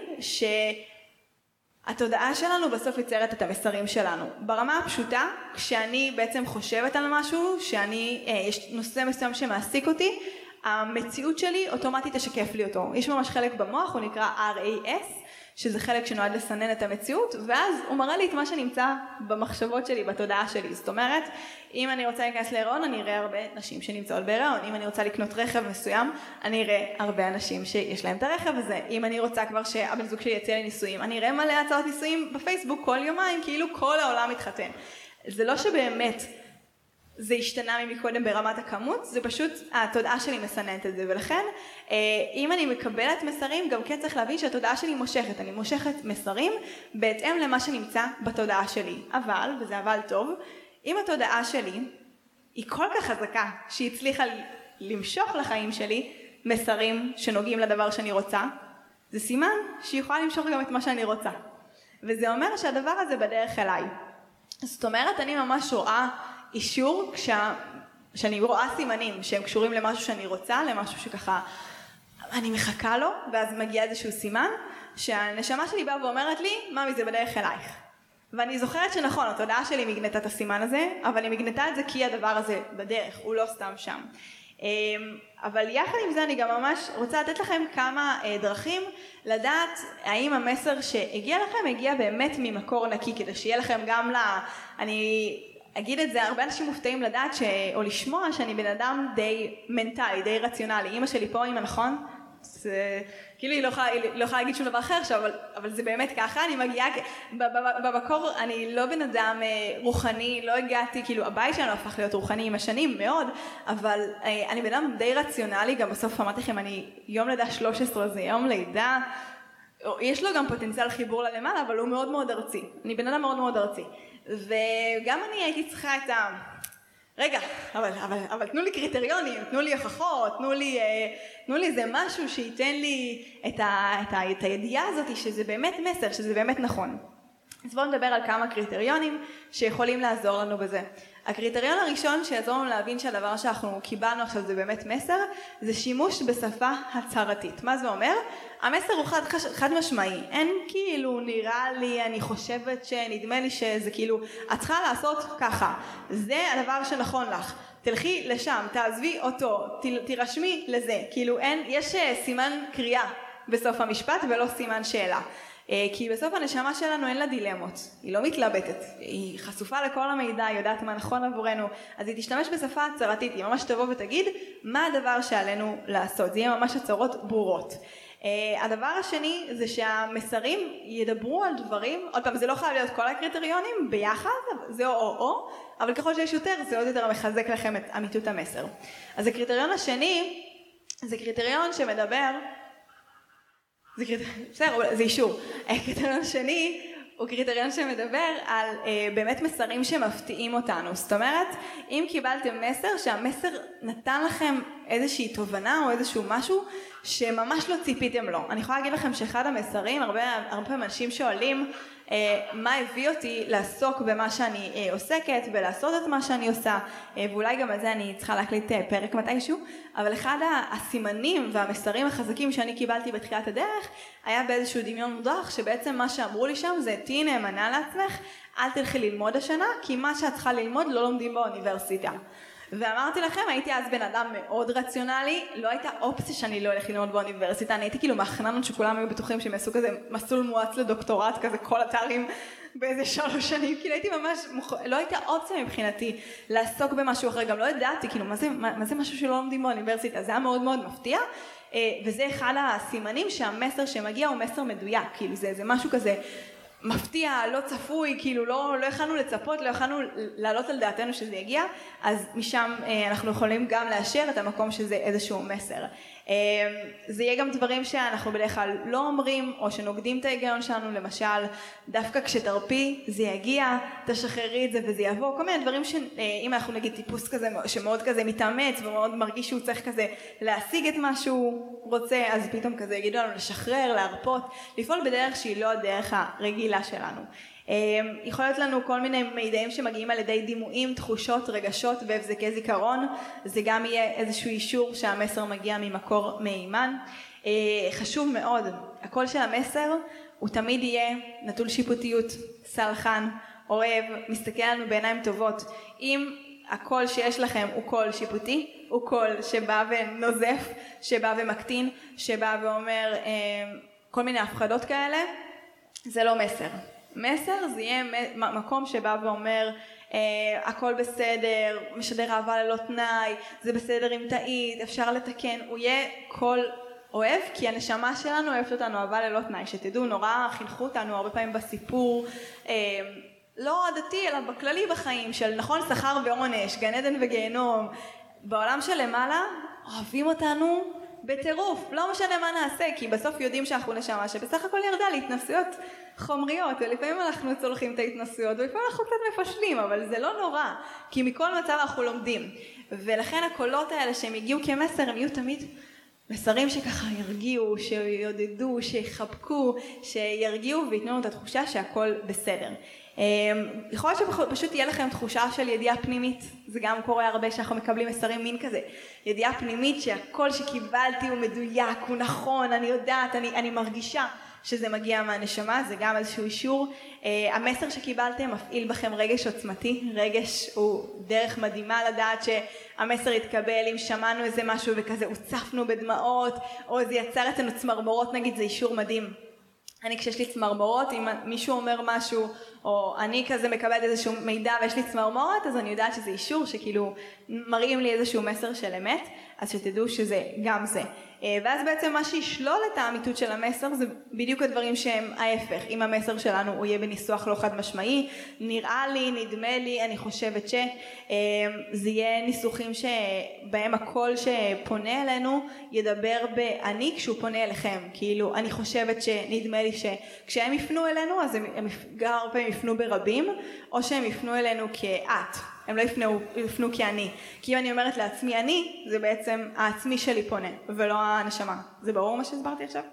שהתודעה שלנו בסוף יוצרת את המסרים שלנו. ברמה הפשוטה, כשאני בעצם חושבת על משהו, שאני, אה, יש נושא מסוים שמעסיק אותי, המציאות שלי אוטומטית תשקף לי אותו. יש ממש חלק במוח, הוא נקרא RAS, שזה חלק שנועד לסנן את המציאות, ואז הוא מראה לי את מה שנמצא במחשבות שלי, בתודעה שלי. זאת אומרת, אם אני רוצה להיכנס להיריון, אני אראה הרבה נשים שנמצאות בהיריון. אם אני רוצה לקנות רכב מסוים, אני אראה הרבה אנשים שיש להם את הרכב הזה. אם אני רוצה כבר שהבן זוג שלי יציע לי אני אראה מלא הצעות נישואים בפייסבוק כל יומיים, כאילו כל העולם מתחתן. זה לא שבאמת זה השתנה ממקודם ברמת הכמות, זה פשוט התודעה שלי מסננת את זה, ולכן אה, אם אני מקבלת מסרים, גם כן צריך להבין שהתודעה שלי מושכת, אני מושכת מסרים בהתאם למה שנמצא בתודעה שלי, אבל, וזה אבל טוב, אם התודעה שלי היא כל כך חזקה שהיא הצליחה למשוך לחיים שלי מסרים שנוגעים לדבר שאני רוצה, זה סימן שהיא יכולה למשוך גם את מה שאני רוצה. וזה אומר שהדבר הזה בדרך אליי. זאת אומרת, אני ממש רואה אישור כשה, שאני רואה סימנים שהם קשורים למשהו שאני רוצה, למשהו שככה אני מחכה לו, ואז מגיע איזשהו סימן, שהנשמה שלי באה ואומרת לי, ממי זה בדרך אלייך. ואני זוכרת שנכון, התודעה שלי מגנתה את הסימן הזה, אבל היא מגנתה את זה כי הדבר הזה בדרך, הוא לא סתם שם. אמ, אבל יחד עם זה אני גם ממש רוצה לתת לכם כמה אה, דרכים לדעת האם המסר שהגיע לכם הגיע באמת ממקור נקי, כדי שיהיה לכם גם ל... אני אגיד את זה, הרבה אנשים מופתעים לדעת ש... או לשמוע שאני בן אדם די מנטלי, די רציונלי. אימא שלי פה, אימא נכון? זה, כאילו היא לא יכולה, לא להגיד שום דבר אחר עכשיו, אבל, אבל זה באמת ככה, אני מגיעה, במקור אני לא בן אדם אה, רוחני, לא הגעתי, כאילו הבית שלנו הפך להיות רוחני עם השנים מאוד, אבל אה, אני בן אדם די רציונלי, גם בסוף אמרתי לכם, אני יום לידה 13 זה יום לידה, יש לו גם פוטנציאל חיבור ללמעלה, אבל הוא מאוד מאוד ארצי, אני בן אדם מאוד מאוד ארצי. וגם אני הייתי צריכה את ה... רגע, אבל, אבל, אבל תנו לי קריטריונים, תנו לי הוכחות, תנו לי, אה, תנו לי איזה משהו שייתן לי את, ה, את, ה, את הידיעה הזאת שזה באמת מסר, שזה באמת נכון. אז בואו נדבר על כמה קריטריונים שיכולים לעזור לנו בזה. הקריטריון הראשון שיעזור לנו להבין שהדבר שאנחנו קיבלנו עכשיו זה באמת מסר, זה שימוש בשפה הצהרתית. מה זה אומר? המסר הוא חד, חד משמעי, אין כאילו נראה לי, אני חושבת שנדמה לי שזה כאילו, את צריכה לעשות ככה, זה הדבר שנכון לך. תלכי לשם, תעזבי אותו, תירשמי לזה, כאילו אין, יש אה, סימן קריאה בסוף המשפט ולא סימן שאלה. אה, כי בסוף הנשמה שלנו אין לה דילמות, היא לא מתלבטת, היא חשופה לכל המידע, היא יודעת מה נכון עבורנו, אז היא תשתמש בשפה הצהרתית, היא ממש תבוא ותגיד מה הדבר שעלינו לעשות, זה יהיה ממש הצהרות ברורות. Uh, הדבר השני זה שהמסרים ידברו על דברים, עוד פעם זה לא חייב להיות כל הקריטריונים ביחד, זה או או או, אבל ככל שיש יותר זה עוד יותר מחזק לכם את אמיתות המסר. אז הקריטריון השני זה קריטריון שמדבר זה קריטריון, בסדר, זה אישור. קריטריון שני הוא קריטריון שמדבר על אה, באמת מסרים שמפתיעים אותנו. זאת אומרת, אם קיבלתם מסר שהמסר נתן לכם איזושהי תובנה או איזשהו משהו שממש לא ציפיתם לו. אני יכולה להגיד לכם שאחד המסרים, הרבה, הרבה פעמים אנשים שואלים מה הביא אותי לעסוק במה שאני אה, עוסקת ולעשות את מה שאני עושה אה, ואולי גם על זה אני צריכה להקליט פרק מתישהו אבל אחד הסימנים והמסרים החזקים שאני קיבלתי בתחילת הדרך היה באיזשהו דמיון מודרך שבעצם מה שאמרו לי שם זה תהיי נאמנה לעצמך אל תלכי ללמוד השנה כי מה שאת צריכה ללמוד לא לומדים באוניברסיטה ואמרתי לכם, הייתי אז בן אדם מאוד רציונלי, לא הייתה אופציה שאני לא אלך ללמוד באוניברסיטה, אני הייתי כאילו מהחננות שכולם היו בטוחים שהם יעשו כזה מסלול מואץ לדוקטורט, כזה כל התארים באיזה שלוש שנים, כאילו הייתי ממש, מוכ... לא הייתה אופציה מבחינתי לעסוק במשהו אחר, גם לא ידעתי, כאילו מה זה, מה, מה זה משהו שלא לומדים באוניברסיטה, זה היה מאוד מאוד מפתיע, אה, וזה אחד הסימנים שהמסר שמגיע הוא מסר מדויק, כאילו זה, זה משהו כזה מפתיע, לא צפוי, כאילו לא, לא יכלנו לצפות, לא יכלנו להעלות על דעתנו שזה יגיע, אז משם אה, אנחנו יכולים גם לאשר את המקום שזה איזשהו מסר. אה, זה יהיה גם דברים שאנחנו בדרך כלל לא אומרים, או שנוגדים את ההיגיון שלנו, למשל, דווקא כשתרפי זה יגיע, תשחררי את זה וזה יבוא, כל מיני דברים שאם אה, אנחנו נגיד טיפוס כזה שמאוד כזה מתאמץ ומאוד מרגיש שהוא צריך כזה להשיג את מה שהוא רוצה, אז פתאום כזה יגידו לנו לשחרר, להרפות, לפעול בדרך שהיא לא הדרך הרגילה שלנו. אמ, יכול להיות לנו כל מיני מידעים שמגיעים על ידי דימויים, תחושות, רגשות והבזקי זיכרון, זה גם יהיה איזשהו אישור שהמסר מגיע ממקור מהימן. אה, חשוב מאוד, הקול של המסר הוא תמיד יהיה נטול שיפוטיות, סלחן, אוהב, מסתכל עלינו בעיניים טובות. אם הקול שיש לכם הוא קול שיפוטי, הוא קול שבא ונוזף, שבא ומקטין, שבא ואומר אה, כל מיני הפחדות כאלה, זה לא מסר. מסר זה יהיה מקום שבא ואומר אה, הכל בסדר, משדר אהבה ללא תנאי, זה בסדר אם טעית, אפשר לתקן, הוא יהיה קול אוהב כי הנשמה שלנו אוהבת אותנו אהבה ללא תנאי, שתדעו נורא חינכו אותנו הרבה פעמים בסיפור אה, לא הדתי אלא בכללי בחיים של נכון שכר ועונש, גן עדן וגיהנום, בעולם שלמעלה אוהבים אותנו בטירוף, לא משנה מה נעשה, כי בסוף יודעים שאנחנו נשמה שבסך הכל ירדה להתנסויות חומריות, ולפעמים אנחנו צולחים את ההתנסויות, ולפעמים אנחנו קצת מפשלים, אבל זה לא נורא, כי מכל מצב אנחנו לומדים. ולכן הקולות האלה שהם הגיעו כמסר, הם יהיו תמיד מסרים שככה ירגיעו, שיעודדו, שיחבקו, שירגיעו וייתנו לנו את התחושה שהכל בסדר. אמ, יכול להיות שפשוט תהיה לכם תחושה של ידיעה פנימית, זה גם קורה הרבה שאנחנו מקבלים מסרים מין כזה, ידיעה פנימית שהכל שקיבלתי הוא מדויק, הוא נכון, אני יודעת, אני, אני מרגישה שזה מגיע מהנשמה, זה גם איזשהו אישור. Uh, המסר שקיבלתם מפעיל בכם רגש עוצמתי, רגש הוא דרך מדהימה לדעת שהמסר יתקבל אם שמענו איזה משהו וכזה הוצפנו בדמעות, או זה יצר אצלנו צמרמורות נגיד, זה אישור מדהים. אני כשיש לי צמרמורות, אם מישהו אומר משהו, או אני כזה מקבלת איזשהו מידע ויש לי צמרמורת, אז אני יודעת שזה אישור שכאילו מראים לי איזשהו מסר של אמת, אז שתדעו שזה גם זה. אה, ואז בעצם מה שישלול את האמיתות של המסר זה בדיוק הדברים שהם ההפך. אם המסר שלנו הוא יהיה בניסוח לא חד משמעי, נראה לי, נדמה לי, אני חושבת ש... אה, זה יהיה ניסוחים שבהם הקול שפונה אלינו ידבר ב"אני" כשהוא פונה אליכם. כאילו, אני חושבת שנדמה לי שכשהם יפנו אלינו אז הם, גם הרבה פעמים יפנו ברבים, או שהם יפנו אלינו כ"את". הם לא יפנו, יפנו כאני. כי אם אני אומרת לעצמי אני, זה בעצם העצמי שלי פונה, ולא הנשמה. זה ברור מה שהסברתי עכשיו?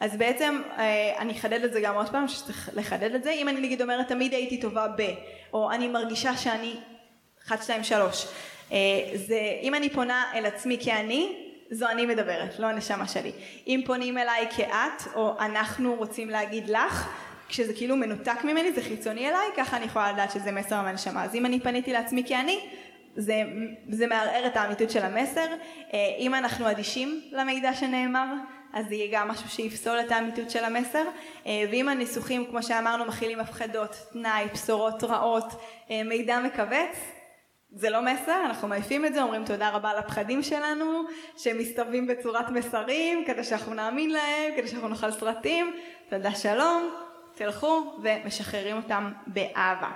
אז בעצם אה, אני אחדד את זה גם עוד פעם, שצריך לחדד את זה, אם אני נגיד אומרת תמיד הייתי טובה ב, או אני מרגישה שאני 1, 2, 3, זה אם אני פונה אל עצמי כאני, זו אני מדברת, לא הנשמה שלי. אם פונים אליי כאת, או אנחנו רוצים להגיד לך, כשזה כאילו מנותק ממני, זה חיצוני אליי, ככה אני יכולה לדעת שזה מסר מהנשמה. אז אם אני פניתי לעצמי כאני, זה, זה מערער את האמיתות של המסר. אם אנחנו אדישים למידע שנאמר, אז זה יהיה גם משהו שיפסול את האמיתות של המסר. ואם הניסוחים, כמו שאמרנו, מכילים הפחדות, תנאי, בשורות רעות, מידע מכווץ, זה לא מסר, אנחנו מעיפים את זה, אומרים תודה רבה לפחדים שלנו, שהם מסתובבים בצורת מסרים, כדי שאנחנו נאמין להם, כדי שאנחנו נאכל סרטים, תודה שלום, תלכו ומשחררים אותם באהבה.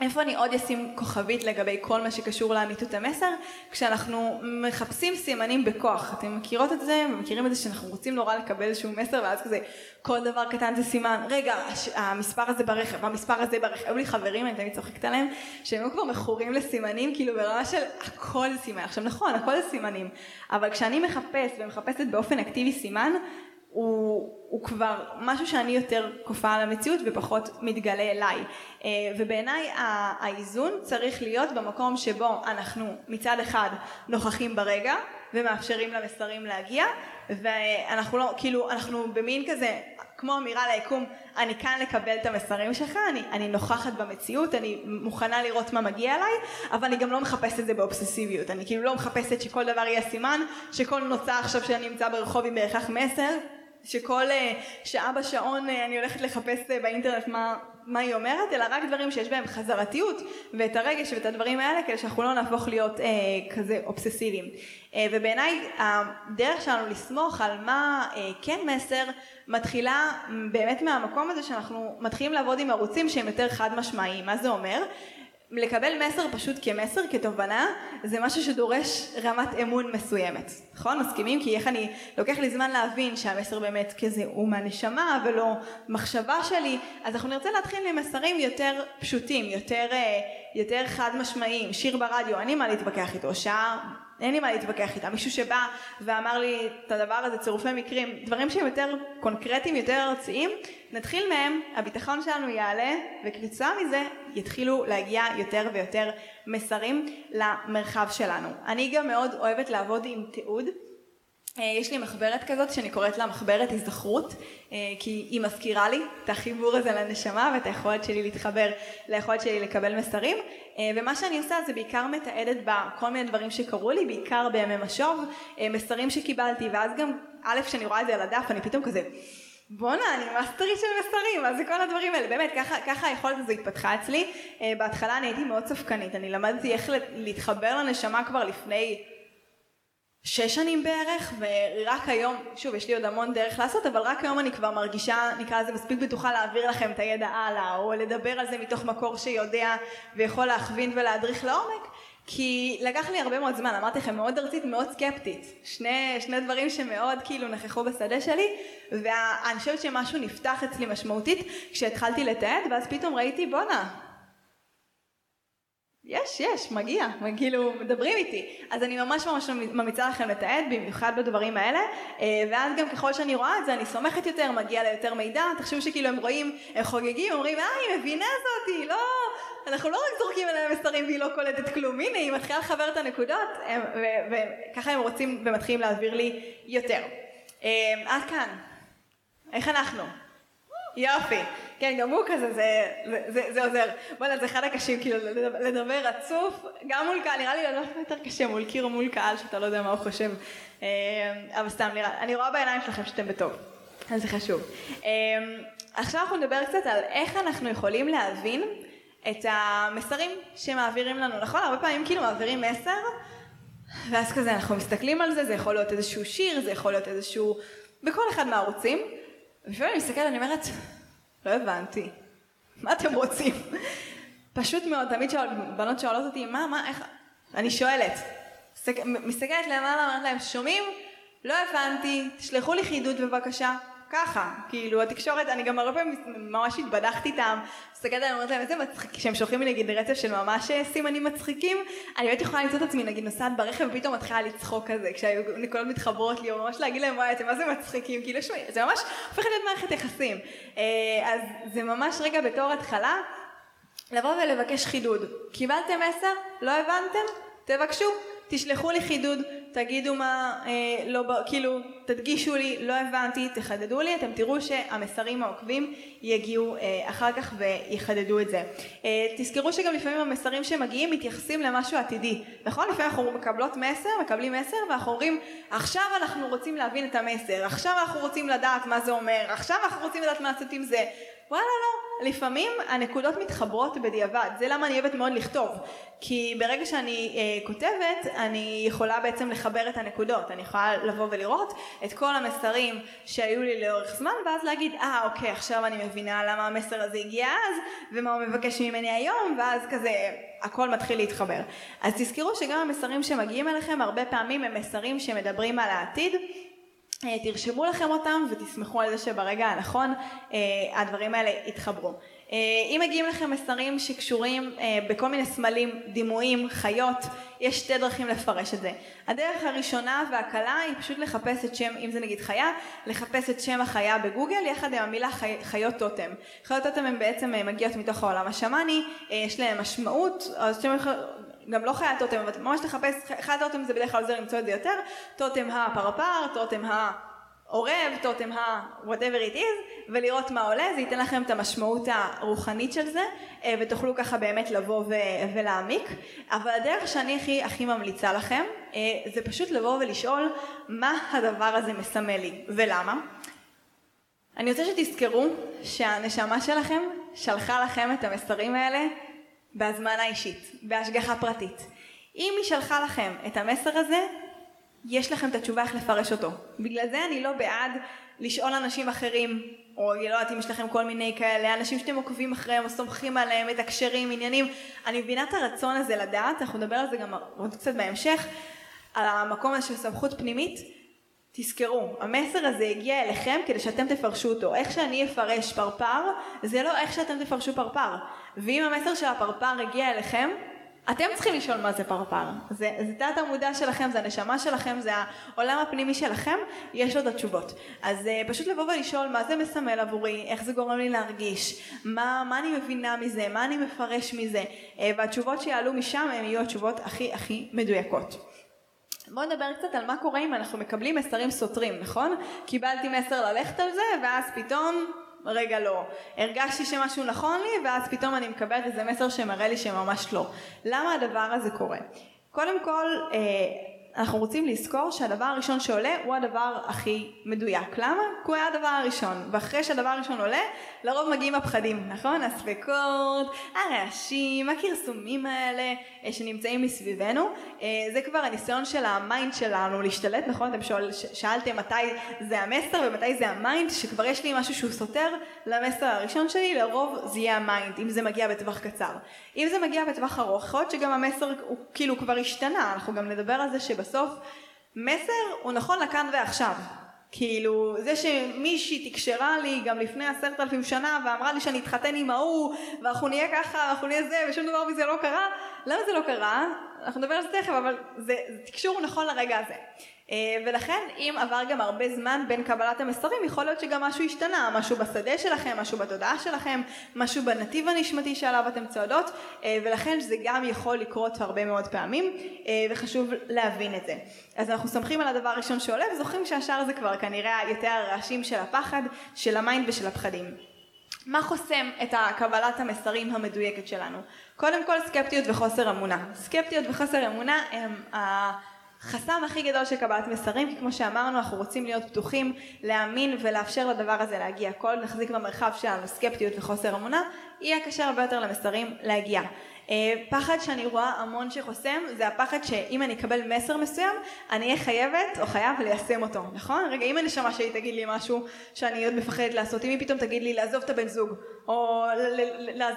איפה אני עוד אשים כוכבית לגבי כל מה שקשור לאמיתות המסר? כשאנחנו מחפשים סימנים בכוח. אתם מכירות את זה ומכירים את זה שאנחנו רוצים נורא לקבל איזשהו מסר ואז כזה כל דבר קטן זה סימן. רגע, המספר הזה ברכב, המספר הזה ברכב. היו לי חברים, אני תמיד צוחקת עליהם, שהם היו כבר מכורים לסימנים, כאילו ברמה של הכל סימן. עכשיו נכון, הכל זה סימנים, אבל כשאני מחפש ומחפשת באופן אקטיבי סימן, הוא, הוא כבר משהו שאני יותר כופה על המציאות ופחות מתגלה אליי. אה, ובעיניי האיזון צריך להיות במקום שבו אנחנו מצד אחד נוכחים ברגע ומאפשרים למסרים להגיע ואנחנו לא כאילו אנחנו במין כזה כמו אמירה ליקום אני כאן לקבל את המסרים שלך אני, אני נוכחת במציאות אני מוכנה לראות מה מגיע אליי אבל אני גם לא מחפשת את זה באובססיביות. אני כאילו לא מחפשת שכל דבר יהיה סימן שכל נוצה עכשיו שאני נמצא ברחוב עם בהכרח מסר שכל אה, שעה בשעון אה, אני הולכת לחפש אה, באינטרנט מה, מה היא אומרת, אלא רק דברים שיש בהם חזרתיות ואת הרגש ואת הדברים האלה כדי שאנחנו לא נהפוך להיות אה, כזה אובססיביים. אה, ובעיניי הדרך שלנו לסמוך על מה אה, כן מסר מתחילה באמת מהמקום הזה שאנחנו מתחילים לעבוד עם ערוצים שהם יותר חד משמעיים. מה זה אומר? לקבל מסר פשוט כמסר, כתובנה, זה משהו שדורש רמת אמון מסוימת. נכון? מסכימים? כי איך אני, לוקח לי זמן להבין שהמסר באמת כזה הוא מהנשמה ולא מחשבה שלי, אז אנחנו נרצה להתחיל עם מסרים יותר פשוטים, יותר, אה, יותר חד משמעיים. שיר ברדיו, אין לי מה להתווכח איתו, שעה אין לי מה להתווכח איתה, מישהו שבא ואמר לי את הדבר הזה, צירופי מקרים, דברים שהם יותר קונקרטיים, יותר ארציים, נתחיל מהם, הביטחון שלנו יעלה, וכתוצאה מזה יתחילו להגיע יותר ויותר מסרים למרחב שלנו. אני גם מאוד אוהבת לעבוד עם תיעוד. אה, יש לי מחברת כזאת שאני קוראת לה מחברת הזדחרות אה, כי היא מזכירה לי את החיבור הזה לנשמה ואת היכולת שלי להתחבר ליכולת שלי לקבל מסרים. אה, ומה שאני עושה זה בעיקר מתעדת בה כל מיני דברים שקרו לי בעיקר בימי משוב מסרים שקיבלתי ואז גם א' כשאני רואה את זה על הדף אני פתאום כזה בואנה אני מאסטרית של מסרים מה זה כל הדברים האלה. באמת ככה, ככה היכולת הזו התפתחה אצלי. בהתחלה אני הייתי מאוד ספקנית אני למדתי איך להתחבר לנשמה כבר לפני שש שנים בערך ורק היום, שוב יש לי עוד המון דרך לעשות אבל רק היום אני כבר מרגישה נקרא לזה מספיק בטוחה להעביר לכם את הידע הלאה או לדבר על זה מתוך מקור שיודע ויכול להכווין ולהדריך לעומק כי לקח לי הרבה מאוד זמן, אמרתי לכם מאוד ארצית מאוד סקפטית. שני, שני דברים שמאוד כאילו נכחו בשדה שלי ואני חושבת שמשהו נפתח אצלי משמעותית כשהתחלתי לתעד ואז פתאום ראיתי בואנה יש, יש, מגיע, כאילו מדברים איתי. אז אני ממש ממש ממליצה לכם לתעד, במיוחד בדברים האלה, אה, ואז גם ככל שאני רואה את זה, אני סומכת יותר, מגיע לה יותר מידע, תחשבו שכאילו הם רואים, הם חוגגים, אומרים, אה, היא מבינה זאתי, לא, אנחנו לא רק זורקים עליה מסרים והיא לא קולטת כלום, הנה, היא מתחילה לחבר את הנקודות, וככה הם רוצים ומתחילים להעביר לי יותר. אה, עד כאן. איך אנחנו? יופי. כן, גם הוא כזה, זה, זה, זה, זה עוזר. בוא'נה, זה אחד הקשים, כאילו, לדבר רצוף, גם מול קהל, נראה לי לא יותר קשה מול קיר או מול קהל, שאתה לא יודע מה הוא חושב. אה, אבל סתם, נראה, אני רואה בעיניים שלכם שאתם בטוב. אז זה חשוב. אה, עכשיו אנחנו נדבר קצת על איך אנחנו יכולים להבין את המסרים שמעבירים לנו, נכון? הרבה פעמים כאילו מעבירים מסר, ואז כזה אנחנו מסתכלים על זה, זה יכול להיות איזשהו שיר, זה יכול להיות איזשהו... בכל אחד מהערוצים. ולפעמים אני מסתכלת, אני אומרת, לא הבנתי, מה אתם רוצים? פשוט מאוד, תמיד שואל, בנות שואלות אותי, מה, מה, איך, אני שואלת, מסתכלת למעלה, אומרת להם, שומעים? לא הבנתי, תשלחו לי חידוד בבקשה, ככה, כאילו התקשורת, אני גם הרבה פעמים ממש התבדחתי איתם, מסתכלת עליהם ואומרת להם איזה מצחיק, כשהם שולחים לי נגיד רצף של ממש אה, סימנים מצחיקים, אני באמת יכולה למצוא את עצמי נגיד נוסעת ברכב ופתאום מתחילה לצחוק כזה, כשהנקודות מתחברות לי, או ממש להגיד להם וואי אתם מה זה מצחיקים, כאילו זה ממש הופך להיות מערכת יחסים, אה, אז זה ממש רגע בתור התחלה, לבוא ולבקש חידוד, קיבלתם מסר? לא הבנתם? תבקשו, תשלחו לי חידוד, תגידו מה, אה, לא, כאילו, תדגישו לי, לא הבנתי, תחדדו לי, אתם תראו שהמסרים העוקבים יגיעו אה, אחר כך ויחדדו את זה. אה, תזכרו שגם לפעמים המסרים שמגיעים מתייחסים למשהו עתידי, נכון? לפעמים אנחנו מקבלות מסר, מקבלים מסר, ואנחנו אומרים, עכשיו אנחנו רוצים להבין את המסר, עכשיו אנחנו רוצים לדעת מה זה אומר, עכשיו אנחנו רוצים לדעת מה לעשות עם זה. וואלה לא, לפעמים הנקודות מתחברות בדיעבד, זה למה אני אוהבת מאוד לכתוב, כי ברגע שאני אה, כותבת אני יכולה בעצם לחבר את הנקודות, אני יכולה לבוא ולראות את כל המסרים שהיו לי לאורך זמן ואז להגיד אה אוקיי עכשיו אני מבינה למה המסר הזה הגיע אז ומה הוא מבקש ממני היום ואז כזה הכל מתחיל להתחבר. אז תזכרו שגם המסרים שמגיעים אליכם הרבה פעמים הם מסרים שמדברים על העתיד תרשמו לכם אותם ותסמכו על זה שברגע הנכון אה, הדברים האלה יתחברו. אה, אם מגיעים לכם מסרים שקשורים בכל מיני סמלים, דימויים, חיות, יש שתי דרכים לפרש את זה. הדרך הראשונה והקלה היא פשוט לחפש את שם, אם זה נגיד חיה, לחפש את שם החיה בגוגל יחד עם המילה חי, חיות טוטם. חיות טוטם הן בעצם מגיעות מתוך העולם השמאני, יש להן משמעות, אז שם גם לא חיית טוטם, אבל ממש לחפש, חיית טוטם זה בדרך כלל עוזר למצוא את זה יותר, טוטם הפרפר, טוטם העורב, טוטם ה- whatever it is, ולראות מה עולה, זה ייתן לכם את המשמעות הרוחנית של זה, אה, ותוכלו ככה באמת לבוא ו- ולהעמיק, אבל הדרך שאני הכי הכי ממליצה לכם, אה, זה פשוט לבוא ולשאול מה הדבר הזה מסמל לי, ולמה. אני רוצה שתזכרו שהנשמה שלכם שלחה לכם את המסרים האלה בהזמנה אישית, בהשגחה פרטית. אם היא שלחה לכם את המסר הזה, יש לכם את התשובה איך לפרש אותו. בגלל זה אני לא בעד לשאול אנשים אחרים, או לא יודעת אם יש לכם כל מיני כאלה, אנשים שאתם עוקבים אחריהם או סומכים עליהם, מתקשרים, עניינים. אני מבינה את הרצון הזה לדעת, אנחנו נדבר על זה גם עוד קצת בהמשך, על המקום הזה של סמכות פנימית. תזכרו, המסר הזה הגיע אליכם כדי שאתם תפרשו אותו. איך שאני אפרש פרפר, זה לא איך שאתם תפרשו פרפר. ואם המסר של הפרפר הגיע אליכם, אתם צריכים לשאול מה זה פרפר. זה, זה תת המודע שלכם, זה הנשמה שלכם, זה העולם הפנימי שלכם, יש את התשובות. אז uh, פשוט לבוא ולשאול מה זה מסמל עבורי, איך זה גורם לי להרגיש, מה, מה אני מבינה מזה, מה אני מפרש מזה, uh, והתשובות שיעלו משם הן יהיו התשובות הכי הכי מדויקות. בואו נדבר קצת על מה קורה אם אנחנו מקבלים מסרים סותרים, נכון? קיבלתי מסר ללכת על זה ואז פתאום רגע לא. הרגשתי שמשהו נכון לי ואז פתאום אני מקבלת איזה מסר שמראה לי שממש לא. למה הדבר הזה קורה? קודם כל אה, אנחנו רוצים לזכור שהדבר הראשון שעולה הוא הדבר הכי מדויק. למה? כי הוא היה הדבר הראשון, ואחרי שהדבר הראשון עולה, לרוב מגיעים הפחדים, נכון? הספקות, הרעשים, הכרסומים האלה אה, שנמצאים מסביבנו, אה, זה כבר הניסיון של ה mind שלנו להשתלט, נכון? אתם שואל, שאלתם מתי זה המסר ומתי זה ה mind, שכבר יש לי משהו שהוא סותר למסר הראשון שלי, לרוב זה יהיה ה mind, אם זה מגיע בטווח קצר. אם זה מגיע בטווח ארוך, יכול להיות שגם המסר הוא כאילו כבר השתנה, אנחנו גם נדבר על זה שבסוף מסר הוא נכון לכאן ועכשיו. כאילו, זה שמישהי תקשרה לי גם לפני עשרת אלפים שנה ואמרה לי שאני אתחתן עם ההוא ואנחנו נהיה ככה ואנחנו נהיה זה ושום דבר מזה לא קרה, למה זה לא קרה? אנחנו נדבר על זה תכף אבל זה, זה תקשור נכון לרגע הזה. אה, ולכן אם עבר גם הרבה זמן בין קבלת המסרים יכול להיות שגם משהו השתנה, משהו בשדה שלכם, משהו בתודעה שלכם, משהו בנתיב הנשמתי שעליו אתם צועדות אה, ולכן זה גם יכול לקרות הרבה מאוד פעמים אה, וחשוב להבין את זה. אז אנחנו סומכים על הדבר הראשון שעולה וזוכרים שהשאר זה כבר כנראה יותר הרעשים של הפחד, של ה mind ושל הפחדים. מה חוסם את קבלת המסרים המדויקת שלנו? קודם כל סקפטיות וחוסר אמונה. סקפטיות וחוסר אמונה הם החסם הכי גדול של קבלת מסרים, כי כמו שאמרנו אנחנו רוצים להיות פתוחים, להאמין ולאפשר לדבר הזה להגיע. כל נחזיק במרחב שלנו סקפטיות וחוסר אמונה, יהיה קשה הרבה יותר למסרים להגיע. אה, פחד שאני רואה המון שחוסם זה הפחד שאם אני אקבל מסר מסוים אני אהיה חייבת או חייב ליישם אותו נכון? רגע אם הנשמה שלי תגיד לי משהו שאני עוד מפחדת לעשות אם היא פתאום תגיד לי לעזוב את הבן זוג או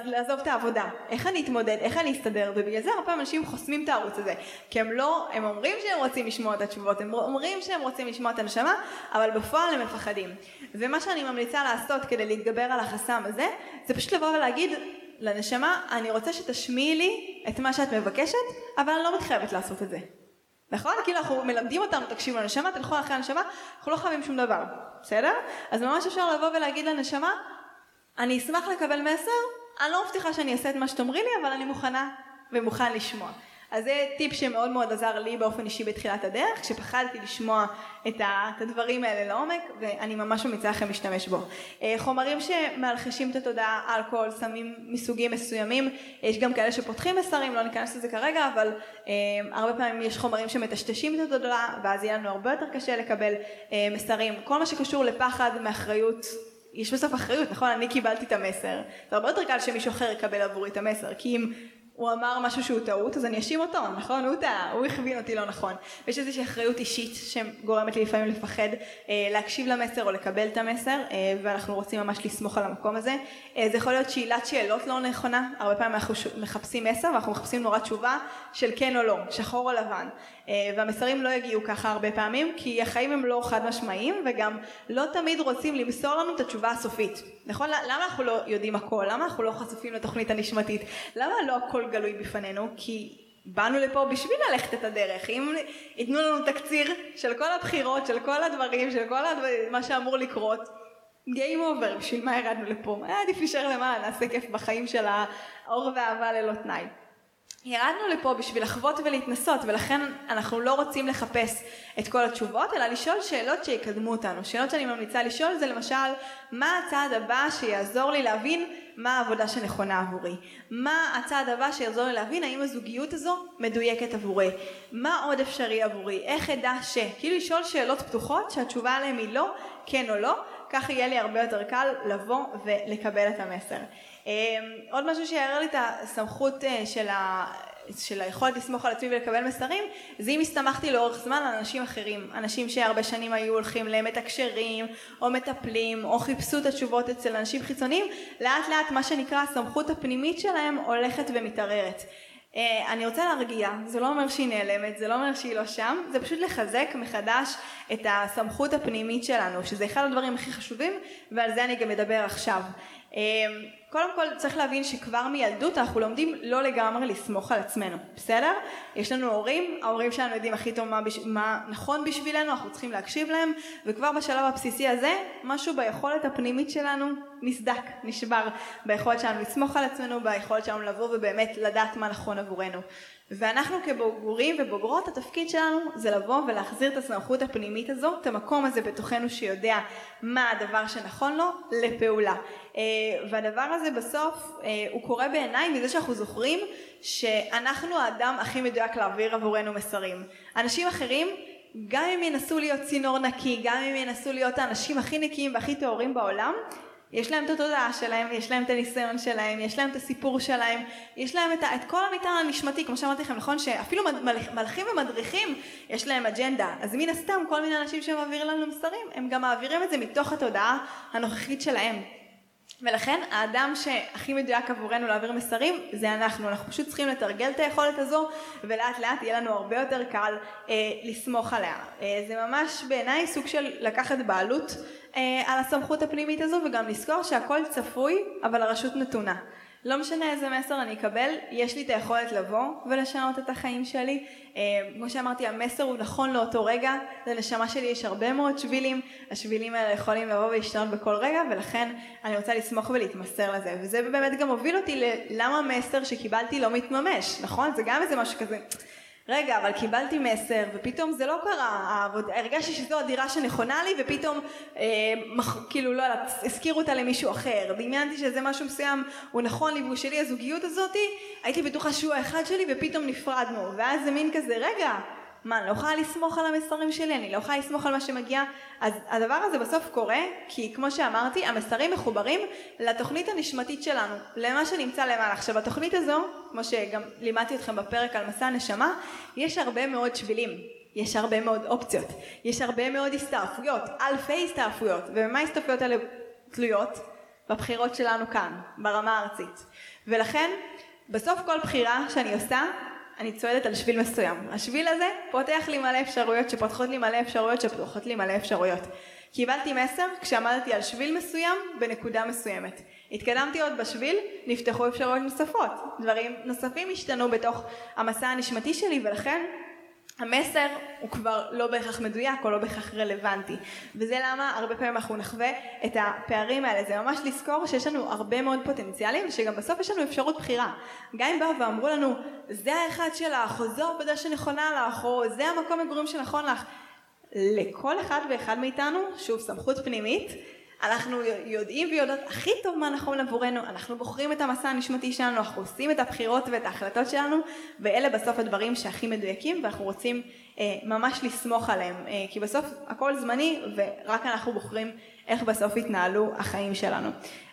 לעזוב את העבודה איך אני אתמודד? איך אני אסתדר? ובגלל זה הרבה אנשים חוסמים את הערוץ הזה כי הם לא הם אומרים שהם רוצים לשמוע את התשובות הם אומרים שהם רוצים לשמוע את הנשמה אבל בפועל הם מפחדים. ומה שאני ממליצה לעשות כדי להתגבר על החסם הזה זה פשוט לבוא ולהגיד לנשמה, אני רוצה שתשמיעי לי את מה שאת מבקשת, אבל אני לא מתחייבת לעשות את זה. נכון? כאילו אנחנו מלמדים אותנו, תקשיבו לנשמה, תלכו אחרי הנשמה, אנחנו לא חייבים שום דבר, בסדר? אז ממש אפשר לבוא ולהגיד לנשמה, אני אשמח לקבל מסר, אני לא מבטיחה שאני אעשה את מה שתאמרי לי, אבל אני מוכנה ומוכן לשמוע. אז זה טיפ שמאוד מאוד עזר לי באופן אישי בתחילת הדרך, כשפחדתי לשמוע את הדברים האלה לעומק, ואני ממש ממליצה לכם להשתמש בו. אה, חומרים שמאלחשים את התודעה, אלכוהול, סמים מסוגים מסוימים, יש גם כאלה שפותחים מסרים, לא ניכנס לזה כרגע, אבל אה, הרבה פעמים יש חומרים שמטשטשים את התודעה, ואז יהיה לנו הרבה יותר קשה לקבל אה, מסרים. כל מה שקשור לפחד, מאחריות, יש בסוף אחריות, נכון? אני קיבלתי את המסר. זה הרבה יותר קל שמישהו אחר יקבל עבורי את המסר, כי אם הוא אמר משהו שהוא טעות, אז אני אשים אותו, נכון? הוא טעה, הוא הכווין אותי לא נכון. ויש איזושהי אחריות אישית שגורמת לי לפעמים לפחד אה, להקשיב למסר או לקבל את המסר, אה, ואנחנו רוצים ממש לסמוך על המקום הזה. אה, זה יכול להיות שאלת שאלות לא נכונה, הרבה פעמים אנחנו מחפשים מסר ואנחנו מחפשים נורא תשובה של כן או לא, שחור או לבן. אה, והמסרים לא יגיעו ככה הרבה פעמים, כי החיים הם לא חד משמעיים, וגם לא תמיד רוצים למסור לנו את התשובה הסופית. נכון? למה אנחנו לא יודעים הכל? למה אנחנו לא חשופים לתוכנית הנשמתית? למה לא הכל גלוי בפנינו? כי באנו לפה בשביל ללכת את הדרך. אם ייתנו לנו תקציר של כל הבחירות, של כל הדברים, של כל הדבר, מה שאמור לקרות, Game over, בשביל מה ירדנו לפה? היה עדיף להישאר למעלה, נעשה כיף בחיים של האור והאהבה ללא תנאי. ירדנו לפה בשביל לחוות ולהתנסות ולכן אנחנו לא רוצים לחפש את כל התשובות אלא לשאול שאלות שיקדמו אותנו. שאלות שאני ממליצה לשאול זה למשל מה הצעד הבא שיעזור לי להבין מה העבודה שנכונה עבורי? מה הצעד הבא שיעזור לי להבין האם הזוגיות הזו מדויקת עבורי? מה עוד אפשרי עבורי? איך אדע ש? כאילו לשאול שאלות פתוחות שהתשובה עליהן היא לא, כן או לא, כך יהיה לי הרבה יותר קל לבוא ולקבל את המסר. אמ, עוד משהו שיערער לי את הסמכות אה, של, ה... של היכולת לסמוך על עצמי ולקבל מסרים זה אם הסתמכתי לאורך זמן על אנשים אחרים. אנשים שהרבה שנים היו הולכים למתקשרים או מטפלים או חיפשו את התשובות אצל אנשים חיצוניים לאט לאט מה שנקרא הסמכות הפנימית שלהם הולכת ומתערערת. אה, אני רוצה להרגיע, זה לא אומר שהיא נעלמת, זה לא אומר שהיא לא שם, זה פשוט לחזק מחדש את הסמכות הפנימית שלנו, שזה אחד הדברים הכי חשובים, ועל זה אני גם אדבר עכשיו. קודם כל צריך להבין שכבר מילדות אנחנו לומדים לא לגמרי לסמוך על עצמנו, בסדר? יש לנו הורים, ההורים שלנו יודעים הכי טוב מה, בש... מה נכון בשבילנו, אנחנו צריכים להקשיב להם, וכבר בשלב הבסיסי הזה משהו ביכולת הפנימית שלנו נסדק, נשבר, ביכולת שלנו לסמוך על עצמנו, ביכולת שלנו לבוא ובאמת לדעת מה נכון עבורנו. ואנחנו כבוגרים ובוגרות התפקיד שלנו זה לבוא ולהחזיר את הסמכות הפנימית הזו, את המקום הזה בתוכנו שיודע מה הדבר שנכון לו לפעולה. אה, והדבר הזה בסוף אה, הוא קורה בעיניי מזה שאנחנו זוכרים שאנחנו האדם הכי מדויק להעביר עבורנו מסרים. אנשים אחרים גם אם ינסו להיות צינור נקי, גם אם ינסו להיות האנשים הכי נקיים והכי טהורים בעולם, יש להם את התודעה שלהם, יש להם את הניסיון שלהם, יש להם את הסיפור שלהם, יש להם את, את כל המטען הנשמתי, כמו שאמרתי לכם, נכון שאפילו מלכים ומדריכים יש להם אג'נדה, אז מן הסתם כל מיני אנשים שמעבירים לנו מסרים, הם גם מעבירים את זה מתוך התודעה הנוכחית שלהם. ולכן האדם שהכי מדויק עבורנו להעביר מסרים זה אנחנו, אנחנו פשוט צריכים לתרגל את היכולת הזו ולאט לאט יהיה לנו הרבה יותר קל אה, לסמוך עליה. אה, זה ממש בעיניי סוג של לקחת בעלות אה, על הסמכות הפנימית הזו וגם לזכור שהכל צפוי אבל הרשות נתונה. לא משנה איזה מסר אני אקבל, יש לי את היכולת לבוא ולשנות את החיים שלי. אה, כמו שאמרתי, המסר הוא נכון לאותו רגע, לנשמה שלי יש הרבה מאוד שבילים, השבילים האלה יכולים לבוא ולהשתנות בכל רגע, ולכן אני רוצה לסמוך ולהתמסר לזה. וזה באמת גם הוביל אותי ללמה המסר שקיבלתי לא מתממש, נכון? זה גם איזה משהו כזה. רגע, אבל קיבלתי מסר, ופתאום זה לא קרה, הרגשתי שזו הדירה שנכונה לי, ופתאום, אה, מח, כאילו, לא יודעת, הזכירו אותה למישהו אחר, דמיינתי שזה משהו מסוים, הוא נכון לי והוא שלי, הזוגיות הזאתי, הייתי בטוחה שהוא האחד שלי, ופתאום נפרדנו, ואז זה מין כזה, רגע, מה, אני לא יכולה לסמוך על המסרים שלי, אני לא יכולה לסמוך על מה שמגיע, אז הדבר הזה בסוף קורה, כי כמו שאמרתי, המסרים מחוברים לתוכנית הנשמתית שלנו, למה שנמצא למעלה. עכשיו, התוכנית הזו, כמו שגם לימדתי אתכם בפרק על מסע הנשמה, יש הרבה מאוד שבילים. יש הרבה מאוד אופציות, יש הרבה מאוד הסתעפויות, אלפי הסתעפויות, ובמה ההסתעפויות האלה תלויות? בבחירות שלנו כאן, ברמה הארצית. ולכן, בסוף כל בחירה שאני עושה, אני צועדת על שביל מסוים. השביל הזה פותח לי מלא אפשרויות שפותחות לי מלא אפשרויות שפותחות לי מלא אפשרויות. קיבלתי מסר כשעמדתי על שביל מסוים בנקודה מסוימת. התקדמתי עוד בשביל, נפתחו אפשרויות נוספות. דברים נוספים השתנו בתוך המסע הנשמתי שלי ולכן המסר הוא כבר לא בהכרח מדויק או לא בהכרח רלוונטי וזה למה הרבה פעמים אנחנו נחווה את הפערים האלה. זה ממש לזכור שיש לנו הרבה מאוד פוטנציאלים ושגם בסוף יש לנו אפשרות בחירה. גם אם באו ואמרו לנו זה האחד שלך או זו העבודה שנכונה לך או זה המקום מגורים שנכון לך לכל אחד ואחד מאיתנו שוב סמכות פנימית אנחנו יודעים ויודעות הכי טוב מה נכון עבורנו, אנחנו בוחרים את המסע הנשמתי שלנו, אנחנו עושים את הבחירות ואת ההחלטות שלנו, ואלה בסוף הדברים שהכי מדויקים, ואנחנו רוצים אה, ממש לסמוך עליהם, אה, כי בסוף הכל זמני, ורק אנחנו בוחרים איך בסוף יתנהלו החיים שלנו.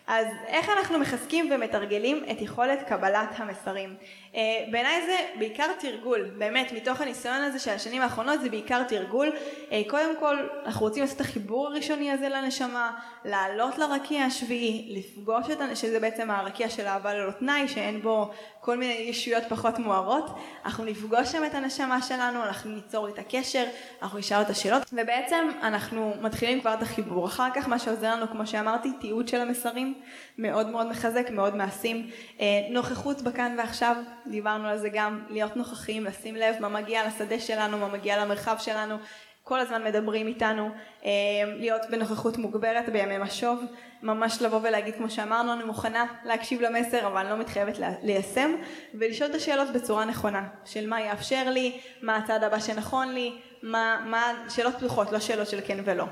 אז איך אנחנו מחזקים ומתרגלים את יכולת קבלת המסרים? Uh, בעיניי זה בעיקר תרגול, באמת מתוך הניסיון הזה של השנים האחרונות זה בעיקר תרגול. Uh, קודם כל אנחנו רוצים לעשות את החיבור הראשוני הזה לנשמה, לעלות לרקיע השביעי, לפגוש את, שזה בעצם הרקיע של אהבה ללא תנאי, שאין בו כל מיני ישויות פחות מוארות, אנחנו נפגוש שם את הנשמה שלנו, אנחנו ניצור את הקשר, אנחנו נשאל את השאלות, ובעצם אנחנו מתחילים כבר את החיבור. אחר כך מה שעוזר לנו, כמו שאמרתי, תיעוד של המסרים, מאוד מאוד מחזק, מאוד מעשים. אה, נוכחות בכאן ועכשיו, דיברנו על זה גם, להיות נוכחים, לשים לב מה מגיע לשדה שלנו, מה מגיע למרחב שלנו, כל הזמן מדברים איתנו, אה, להיות בנוכחות מוגברת בימי משוב, ממש לבוא ולהגיד כמו שאמרנו, אני מוכנה להקשיב למסר אבל לא מתחייבת ליישם, ולשאול את השאלות בצורה נכונה, של מה יאפשר לי, מה הצעד הבא שנכון לי, מה, מה, שאלות פתוחות, לא שאלות של כן ולא.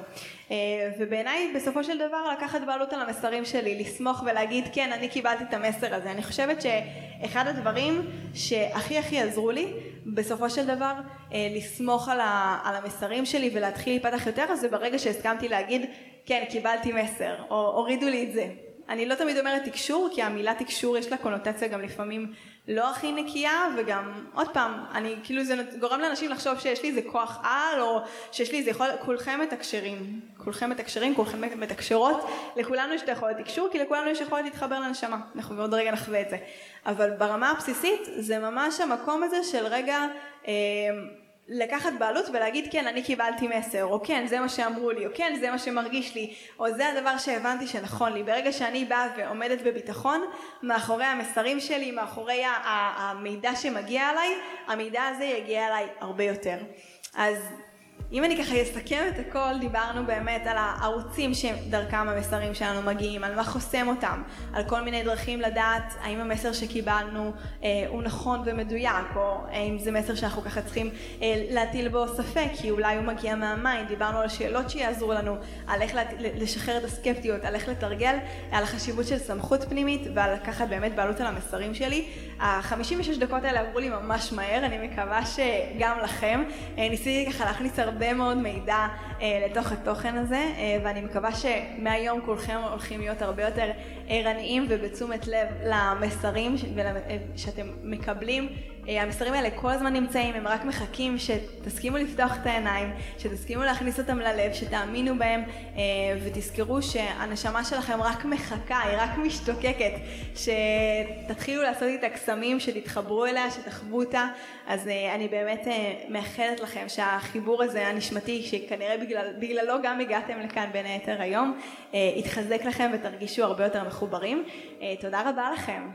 אה, ובעיניי בסופו של דבר לקחת בעלות על המסרים שלי, לסמוך ולהגיד כן אני קיבלתי את המסר הזה. אני חושבת שאחד הדברים שהכי הכי עזרו לי בסופו של דבר אה, לסמוך על, ה, על המסרים שלי ולהתחיל להיפתח יותר זה ברגע שהסכמתי להגיד כן קיבלתי מסר או הורידו לי את זה. אני לא תמיד אומרת תקשור כי המילה תקשור יש לה קונוטציה גם לפעמים לא הכי נקייה וגם עוד פעם אני כאילו זה גורם לאנשים לחשוב שיש לי איזה כוח על או שיש לי איזה יכול כולכם מתקשרים. כולכם מתקשרים כולכם מתקשרות. לכולנו יש את היכולת תקשור כי לכולנו יש יכולת להתחבר לנשמה. אנחנו עוד רגע נחווה את זה. אבל ברמה הבסיסית זה ממש המקום הזה של רגע אה, לקחת בעלות ולהגיד כן אני קיבלתי מסר או כן זה מה שאמרו לי או כן זה מה שמרגיש לי או זה הדבר שהבנתי שנכון לי ברגע שאני באה ועומדת בביטחון מאחורי המסרים שלי מאחורי המידע שמגיע אליי המידע הזה יגיע אליי הרבה יותר. אז אם אני ככה אסכם את הכל, דיברנו באמת על הערוצים שדרכם המסרים שלנו מגיעים, על מה חוסם אותם, על כל מיני דרכים לדעת האם המסר שקיבלנו אה, הוא נכון ומדויק, או האם זה מסר שאנחנו ככה צריכים אה, להטיל בו ספק, כי אולי הוא מגיע מה mind, דיברנו על שאלות שיעזרו לנו, על איך לשחרר את הסקפטיות, על איך לתרגל, על החשיבות של סמכות פנימית, ועל לקחת באמת בעלות על המסרים שלי. ה-56 דקות האלה עברו לי ממש מהר, אני מקווה שגם לכם. אה, ניסיתי ככה להכניס הרבה הרבה מאוד מידע לתוך התוכן הזה, אה, ואני מקווה שמהיום כולכם הולכים להיות הרבה יותר ערניים ובתשומת לב למסרים אה, שאתם מקבלים. אה, המסרים האלה כל הזמן נמצאים, הם רק מחכים שתסכימו לפתוח את העיניים, שתסכימו להכניס אותם ללב, שתאמינו בהם אה, ותזכרו שהנשמה שלכם רק מחכה, היא רק משתוקקת, שתתחילו לעשות איתה קסמים, שתתחברו אליה, שתחוו אותה, אז אני באמת מאחלת לכם שהחיבור הזה הנשמתי, שכנראה בגלל, בגללו גם הגעתם לכאן בין היתר היום, יתחזק לכם ותרגישו הרבה יותר מחוברים. תודה רבה לכם.